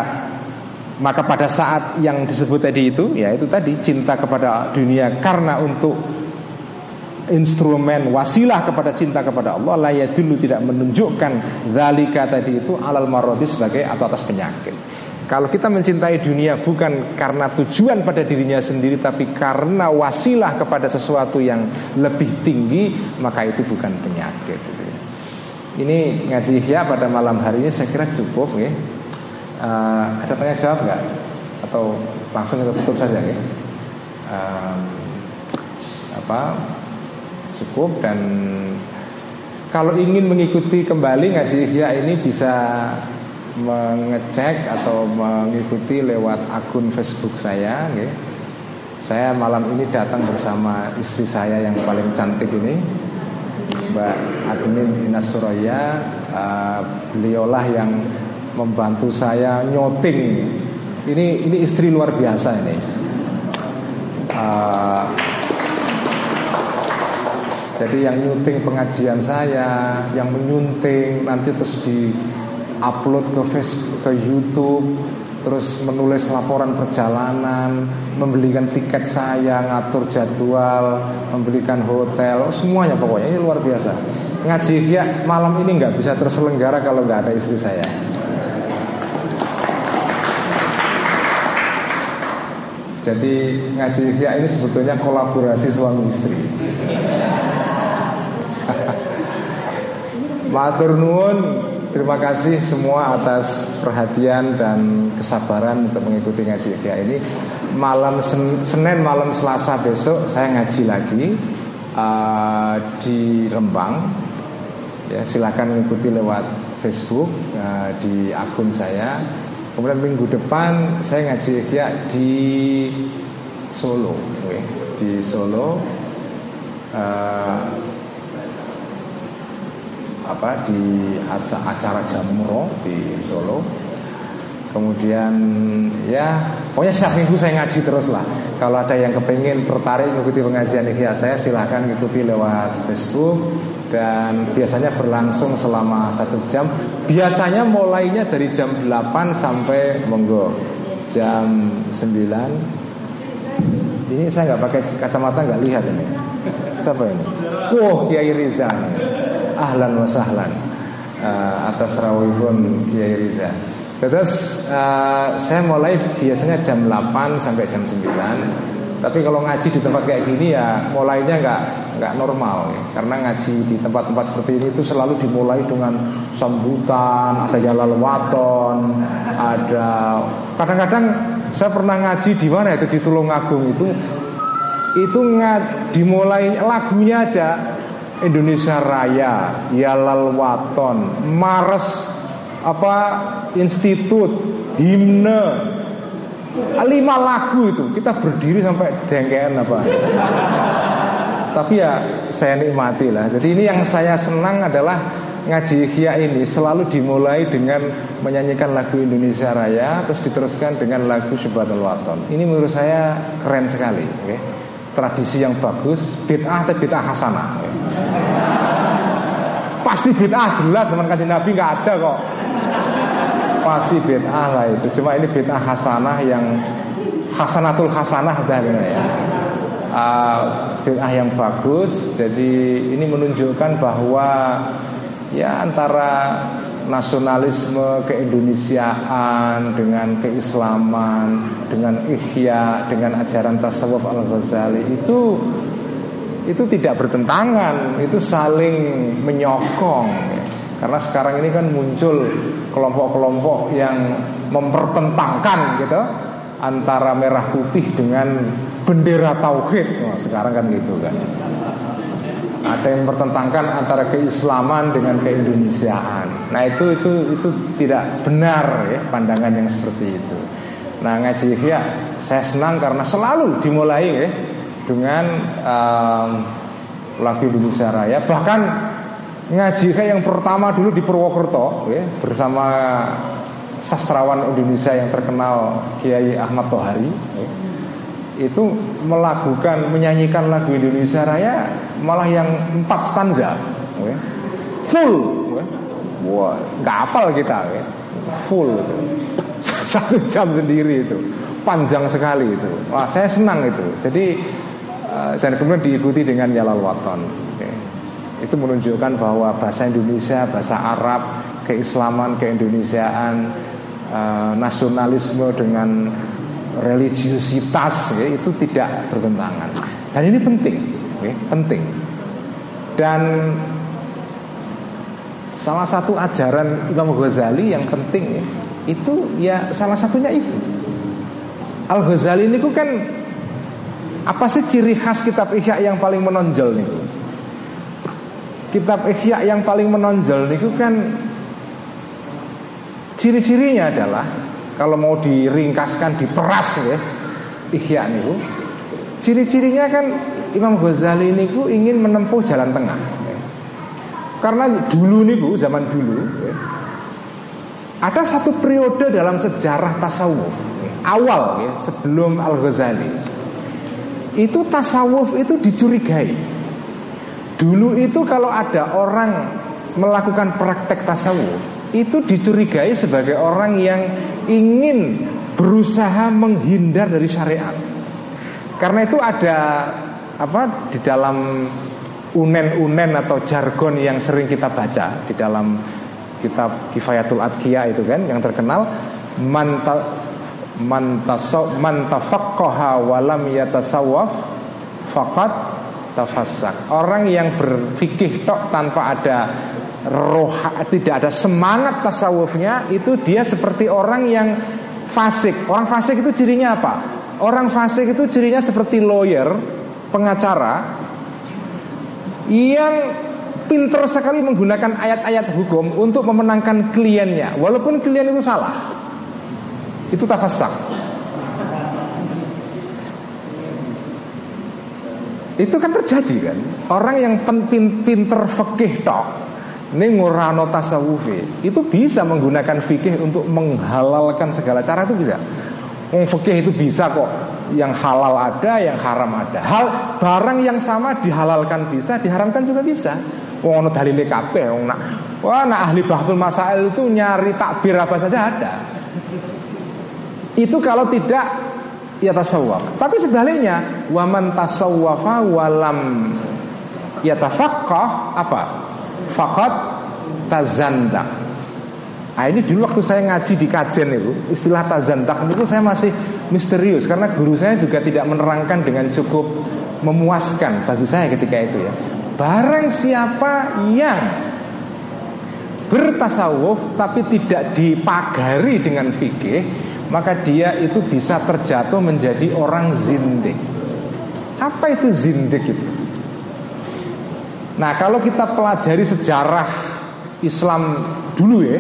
maka pada saat yang disebut tadi itu, ya itu tadi cinta kepada dunia karena untuk instrumen wasilah kepada cinta kepada Allah la dulu tidak menunjukkan zalika tadi itu alal marodi sebagai atau atas penyakit. Kalau kita mencintai dunia bukan karena tujuan pada dirinya sendiri Tapi karena wasilah kepada sesuatu yang lebih tinggi Maka itu bukan penyakit. Ini ngaji ya pada malam hari ini saya kira cukup ya. Uh, Ada tanya jawab nggak? Atau langsung kita tutup saja ya? Uh, apa cukup dan kalau ingin mengikuti kembali ngaji ya ini bisa mengecek atau mengikuti lewat akun Facebook saya gitu. Saya malam ini datang bersama istri saya yang paling cantik ini Mbak Admin Inas Suraya uh, Beliaulah yang membantu saya nyoting ini ini istri luar biasa ini. Uh, jadi yang nyunting pengajian saya, yang menyunting nanti terus di upload ke Facebook, ke YouTube, terus menulis laporan perjalanan, membelikan tiket saya, ngatur jadwal, membelikan hotel, oh, semuanya pokoknya ini luar biasa. Ngaji ya malam ini nggak bisa terselenggara kalau nggak ada istri saya. Jadi ngaji ya ini sebetulnya kolaborasi suami istri. Matur nuwun, terima kasih semua atas perhatian dan kesabaran untuk mengikuti ngaji ya ini. Malam Sen Senin malam Selasa besok saya ngaji lagi uh, di Rembang. Ya, silakan mengikuti lewat Facebook uh, di akun saya. Kemudian minggu depan saya ngaji ya di Solo, okay. di Solo. Uh, apa di acara jamuro di Solo. Kemudian ya pokoknya setiap minggu saya ngaji terus lah. Kalau ada yang kepengen tertarik mengikuti pengajian ikhya saya silahkan ikuti lewat Facebook dan biasanya berlangsung selama satu jam. Biasanya mulainya dari jam 8 sampai monggo jam 9 Ini saya nggak pakai kacamata nggak lihat ini. Siapa ini? Wah, Kiai Riza ahlan wa sahlan uh, atas rawihun Kiai Riza. Terus uh, saya mulai biasanya jam 8 sampai jam 9 Tapi kalau ngaji di tempat kayak gini ya mulainya nggak nggak normal ya. Karena ngaji di tempat-tempat seperti ini itu selalu dimulai dengan sambutan Ada jalal waton Ada Kadang-kadang saya pernah ngaji di mana itu di Tulungagung itu Itu nggak dimulai lagunya aja Indonesia Raya, Yalal Waton, Mars apa institut, himne, lima lagu itu kita berdiri sampai dengkean apa. Tapi ya saya nikmati lah. Jadi ini yang saya senang adalah ngaji ikhya ini selalu dimulai dengan menyanyikan lagu Indonesia Raya terus diteruskan dengan lagu Subhanallah Waton. Ini menurut saya keren sekali. Okay? Tradisi yang bagus, bid'ah atau bid'ah hasanah. Pasti bid'ah jelas teman kasih Nabi nggak ada kok. Pasti bid'ah lah itu. Cuma ini bid'ah hasanah yang hasanatul hasanah dan ya. Uh, bid'ah yang bagus. Jadi ini menunjukkan bahwa ya antara nasionalisme keindonesiaan dengan keislaman dengan ihya dengan ajaran tasawuf al ghazali itu itu tidak bertentangan itu saling menyokong karena sekarang ini kan muncul kelompok-kelompok yang mempertentangkan gitu antara merah putih dengan bendera tauhid. Sekarang kan gitu kan. Ada yang bertentangkan antara keislaman dengan keindonesiaan. Nah itu itu itu tidak benar ya pandangan yang seperti itu. Nah ngaji ya saya senang karena selalu dimulai ya dengan um, lagu Indonesia Raya. Bahkan ngaji yang pertama dulu di Purwokerto ya, bersama sastrawan Indonesia yang terkenal Kiai Ahmad Tohari. Ya itu melakukan menyanyikan lagu Indonesia Raya malah yang empat stanza okay. full okay. wah nggak apal kita okay. full satu jam sendiri itu panjang sekali itu wah saya senang itu jadi uh, dan kemudian diikuti dengan Yalal Waton okay. itu menunjukkan bahwa bahasa Indonesia bahasa Arab keislaman keindonesiaan uh, nasionalisme dengan religiusitas ya, itu tidak bertentangan. Dan ini penting, ya, penting. Dan salah satu ajaran Imam Ghazali yang penting ya, itu ya salah satunya itu. Al Ghazali ini kan apa sih ciri khas kitab Ihya yang paling menonjol nih? Kitab Ihya yang paling menonjol nih kan ciri-cirinya adalah kalau mau diringkaskan diperas ya ihya niku ciri-cirinya kan Imam Ghazali niku ingin menempuh jalan tengah ya. karena dulu niku zaman dulu ya, ada satu periode dalam sejarah tasawuf ya. awal ya, sebelum Al Ghazali itu tasawuf itu dicurigai. Dulu itu kalau ada orang melakukan praktek tasawuf itu dicurigai sebagai orang yang ingin berusaha menghindar dari syariat. Karena itu ada apa di dalam unen-unen atau jargon yang sering kita baca di dalam kitab Kifayatul Adkiya itu kan yang terkenal manta mantasaw mantafaqqaha walam yatasawwaf. Orang yang berfikih tok tanpa ada roh tidak ada semangat tasawufnya itu dia seperti orang yang fasik. Orang fasik itu cirinya apa? Orang fasik itu cirinya seperti lawyer, pengacara yang pinter sekali menggunakan ayat-ayat hukum untuk memenangkan kliennya walaupun klien itu salah. Itu tafasak. Itu kan terjadi kan Orang yang pinter fikih tok Ini ngurano tasawufi Itu bisa menggunakan fikih untuk menghalalkan segala cara itu bisa Wong fikih itu bisa kok Yang halal ada, yang haram ada Hal barang yang sama dihalalkan bisa Diharamkan juga bisa Wong ono dalile kabeh nak wah nak ahli bahtul masail itu nyari takbir apa saja ada. Itu kalau tidak ya tasawwuf. Tapi sebaliknya, waman tasawwafa walam yatafaqqah apa? Faqat tazandak. Nah ini dulu waktu saya ngaji di kajen itu Istilah tazandak itu saya masih misterius Karena guru saya juga tidak menerangkan dengan cukup memuaskan bagi saya ketika itu ya Barang siapa yang bertasawuf tapi tidak dipagari dengan fikih maka dia itu bisa terjatuh menjadi orang zindik. Apa itu zindik itu? Nah, kalau kita pelajari sejarah Islam dulu ya,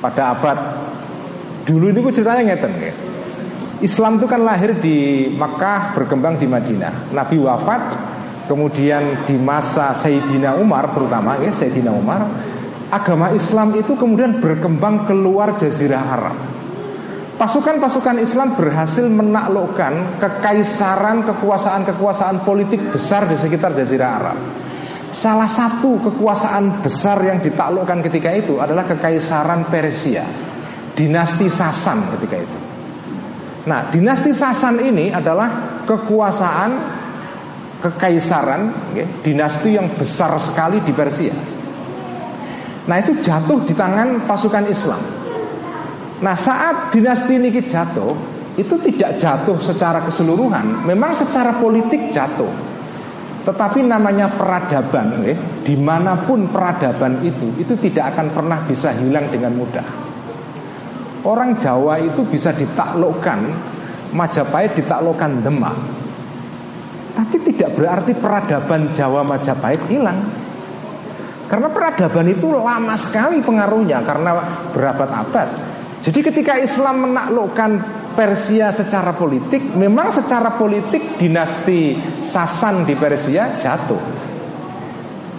pada abad dulu ini ceritanya ngeten ya. Islam itu kan lahir di Makkah, berkembang di Madinah. Nabi wafat, kemudian di masa Sayyidina Umar terutama ya Sayyidina Umar, agama Islam itu kemudian berkembang keluar Jazirah Arab. Pasukan-pasukan Islam berhasil menaklukkan kekaisaran, kekuasaan-kekuasaan politik besar di sekitar Jazirah Arab. Salah satu kekuasaan besar yang ditaklukkan ketika itu adalah kekaisaran Persia, dinasti Sasan ketika itu. Nah, dinasti Sasan ini adalah kekuasaan kekaisaran, ya, dinasti yang besar sekali di Persia. Nah, itu jatuh di tangan pasukan Islam. Nah saat dinasti ini jatuh Itu tidak jatuh secara keseluruhan Memang secara politik jatuh. Tetapi namanya peradaban eh, Di mana pun peradaban itu Itu tidak akan pernah bisa hilang dengan mudah. Orang Jawa itu bisa ditaklukkan Majapahit ditaklukkan Demak. Tapi tidak berarti peradaban Jawa Majapahit hilang. Karena peradaban itu lama sekali pengaruhnya Karena berabad-abad jadi ketika Islam menaklukkan Persia secara politik, memang secara politik dinasti Sasan di Persia jatuh.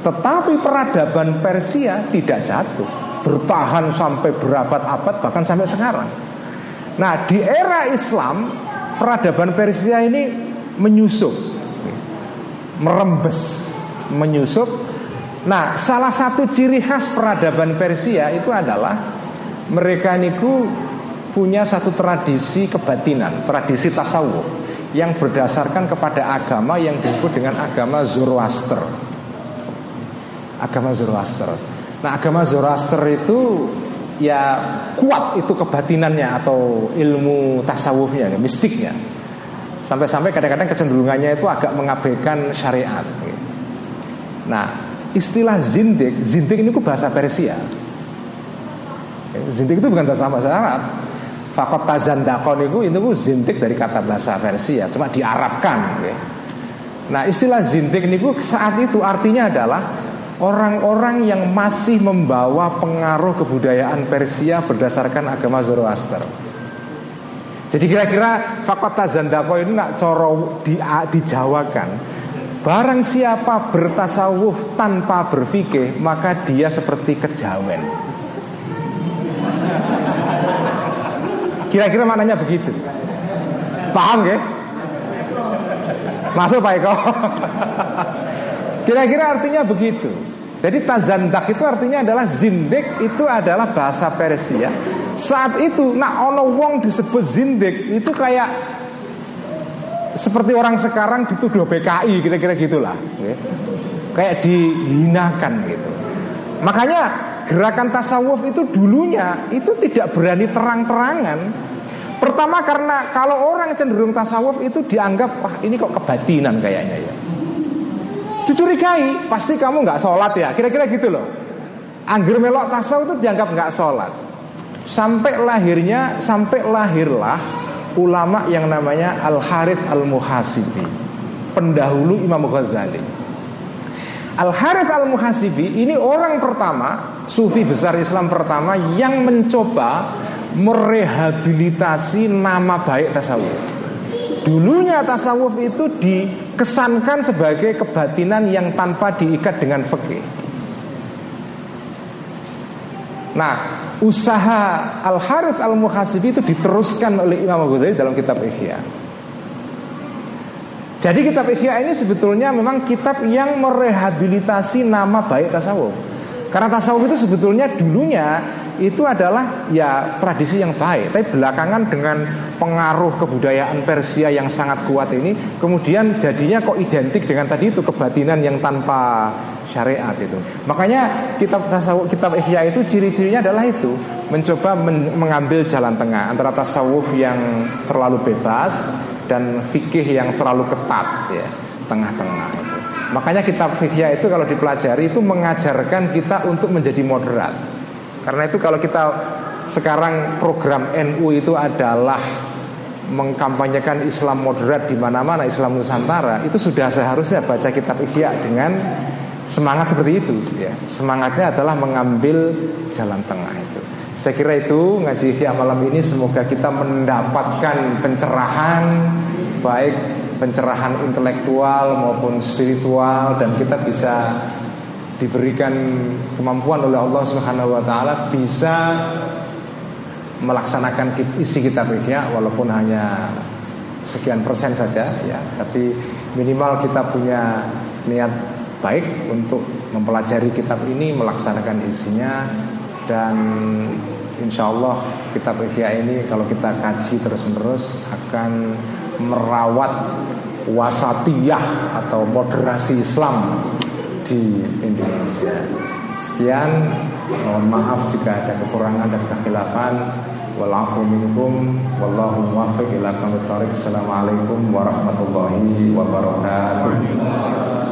Tetapi peradaban Persia tidak jatuh, bertahan sampai berabad-abad bahkan sampai sekarang. Nah, di era Islam peradaban Persia ini menyusup, merembes, menyusup. Nah, salah satu ciri khas peradaban Persia itu adalah mereka niku punya satu tradisi kebatinan, tradisi tasawuf yang berdasarkan kepada agama yang disebut dengan agama Zoroaster. Agama Zoroaster. Nah, agama Zoroaster itu ya kuat itu kebatinannya atau ilmu tasawufnya, ya, mistiknya. Sampai-sampai kadang-kadang kecenderungannya itu agak mengabaikan syariat. Nah, istilah zindik, zindik ini bahasa Persia. Zintik itu bukan bahasa bahasa Arab. Fakot tazandakon itu itu zintik dari kata bahasa Persia, cuma diarabkan. Nah istilah zintik ini saat itu artinya adalah orang-orang yang masih membawa pengaruh kebudayaan Persia berdasarkan agama Zoroaster. Jadi kira-kira fakot tazandako ini nak coro di, dijawakan. Barang siapa bertasawuf tanpa berfikih maka dia seperti kejawen. Kira-kira maknanya begitu. Paham ya? Masuk Pak Eko. Kira-kira artinya begitu. Jadi tazandak itu artinya adalah zindik itu adalah bahasa Persia. Saat itu nak ono wong disebut zindik itu kayak seperti orang sekarang dituduh PKI kira-kira gitulah. Ya. Kayak dihinakan gitu. Makanya gerakan tasawuf itu dulunya itu tidak berani terang-terangan. Pertama karena kalau orang cenderung tasawuf itu dianggap wah ini kok kebatinan kayaknya ya. Dicurigai, pasti kamu nggak sholat ya. Kira-kira gitu loh. Angger melok tasawuf itu dianggap nggak sholat. Sampai lahirnya, sampai lahirlah ulama yang namanya Al Harith Al Muhasibi, pendahulu Imam Ghazali. Al Harith Al Muhasibi ini orang pertama, sufi besar Islam pertama yang mencoba merehabilitasi nama baik tasawuf. Dulunya tasawuf itu dikesankan sebagai kebatinan yang tanpa diikat dengan fikih. Nah, usaha Al Harith Al Muhasibi itu diteruskan oleh Imam Ghazali dalam kitab Ihya. Jadi kitab Ihya ini sebetulnya memang kitab yang merehabilitasi nama baik tasawuf. Karena tasawuf itu sebetulnya dulunya itu adalah ya tradisi yang baik. Tapi belakangan dengan pengaruh kebudayaan Persia yang sangat kuat ini, kemudian jadinya kok identik dengan tadi itu kebatinan yang tanpa syariat itu. Makanya kitab tasawuf, kitab Ihya itu ciri-cirinya adalah itu, mencoba men mengambil jalan tengah antara tasawuf yang terlalu bebas dan fikih yang terlalu ketat ya, tengah-tengah itu. Makanya kitab fikih itu kalau dipelajari itu mengajarkan kita untuk menjadi moderat. Karena itu kalau kita sekarang program NU itu adalah mengkampanyekan Islam moderat di mana-mana Islam Nusantara itu sudah seharusnya baca kitab Ihya dengan semangat seperti itu ya. Semangatnya adalah mengambil jalan tengah itu. Saya kira itu ngaji Ihya malam ini semoga kita mendapatkan pencerahan baik pencerahan intelektual maupun spiritual dan kita bisa diberikan kemampuan oleh Allah Subhanahu wa taala bisa melaksanakan isi kitab ya walaupun hanya sekian persen saja ya. Tapi minimal kita punya niat baik untuk mempelajari kitab ini melaksanakan isinya dan insya Allah kitab Ihya ini kalau kita kaji terus-menerus akan merawat wasatiyah atau moderasi Islam di Indonesia. Sekian, mohon maaf jika ada kekurangan dan kekhilafan. Minkum wallahu muwaffiq ila Assalamualaikum warahmatullahi wabarakatuh.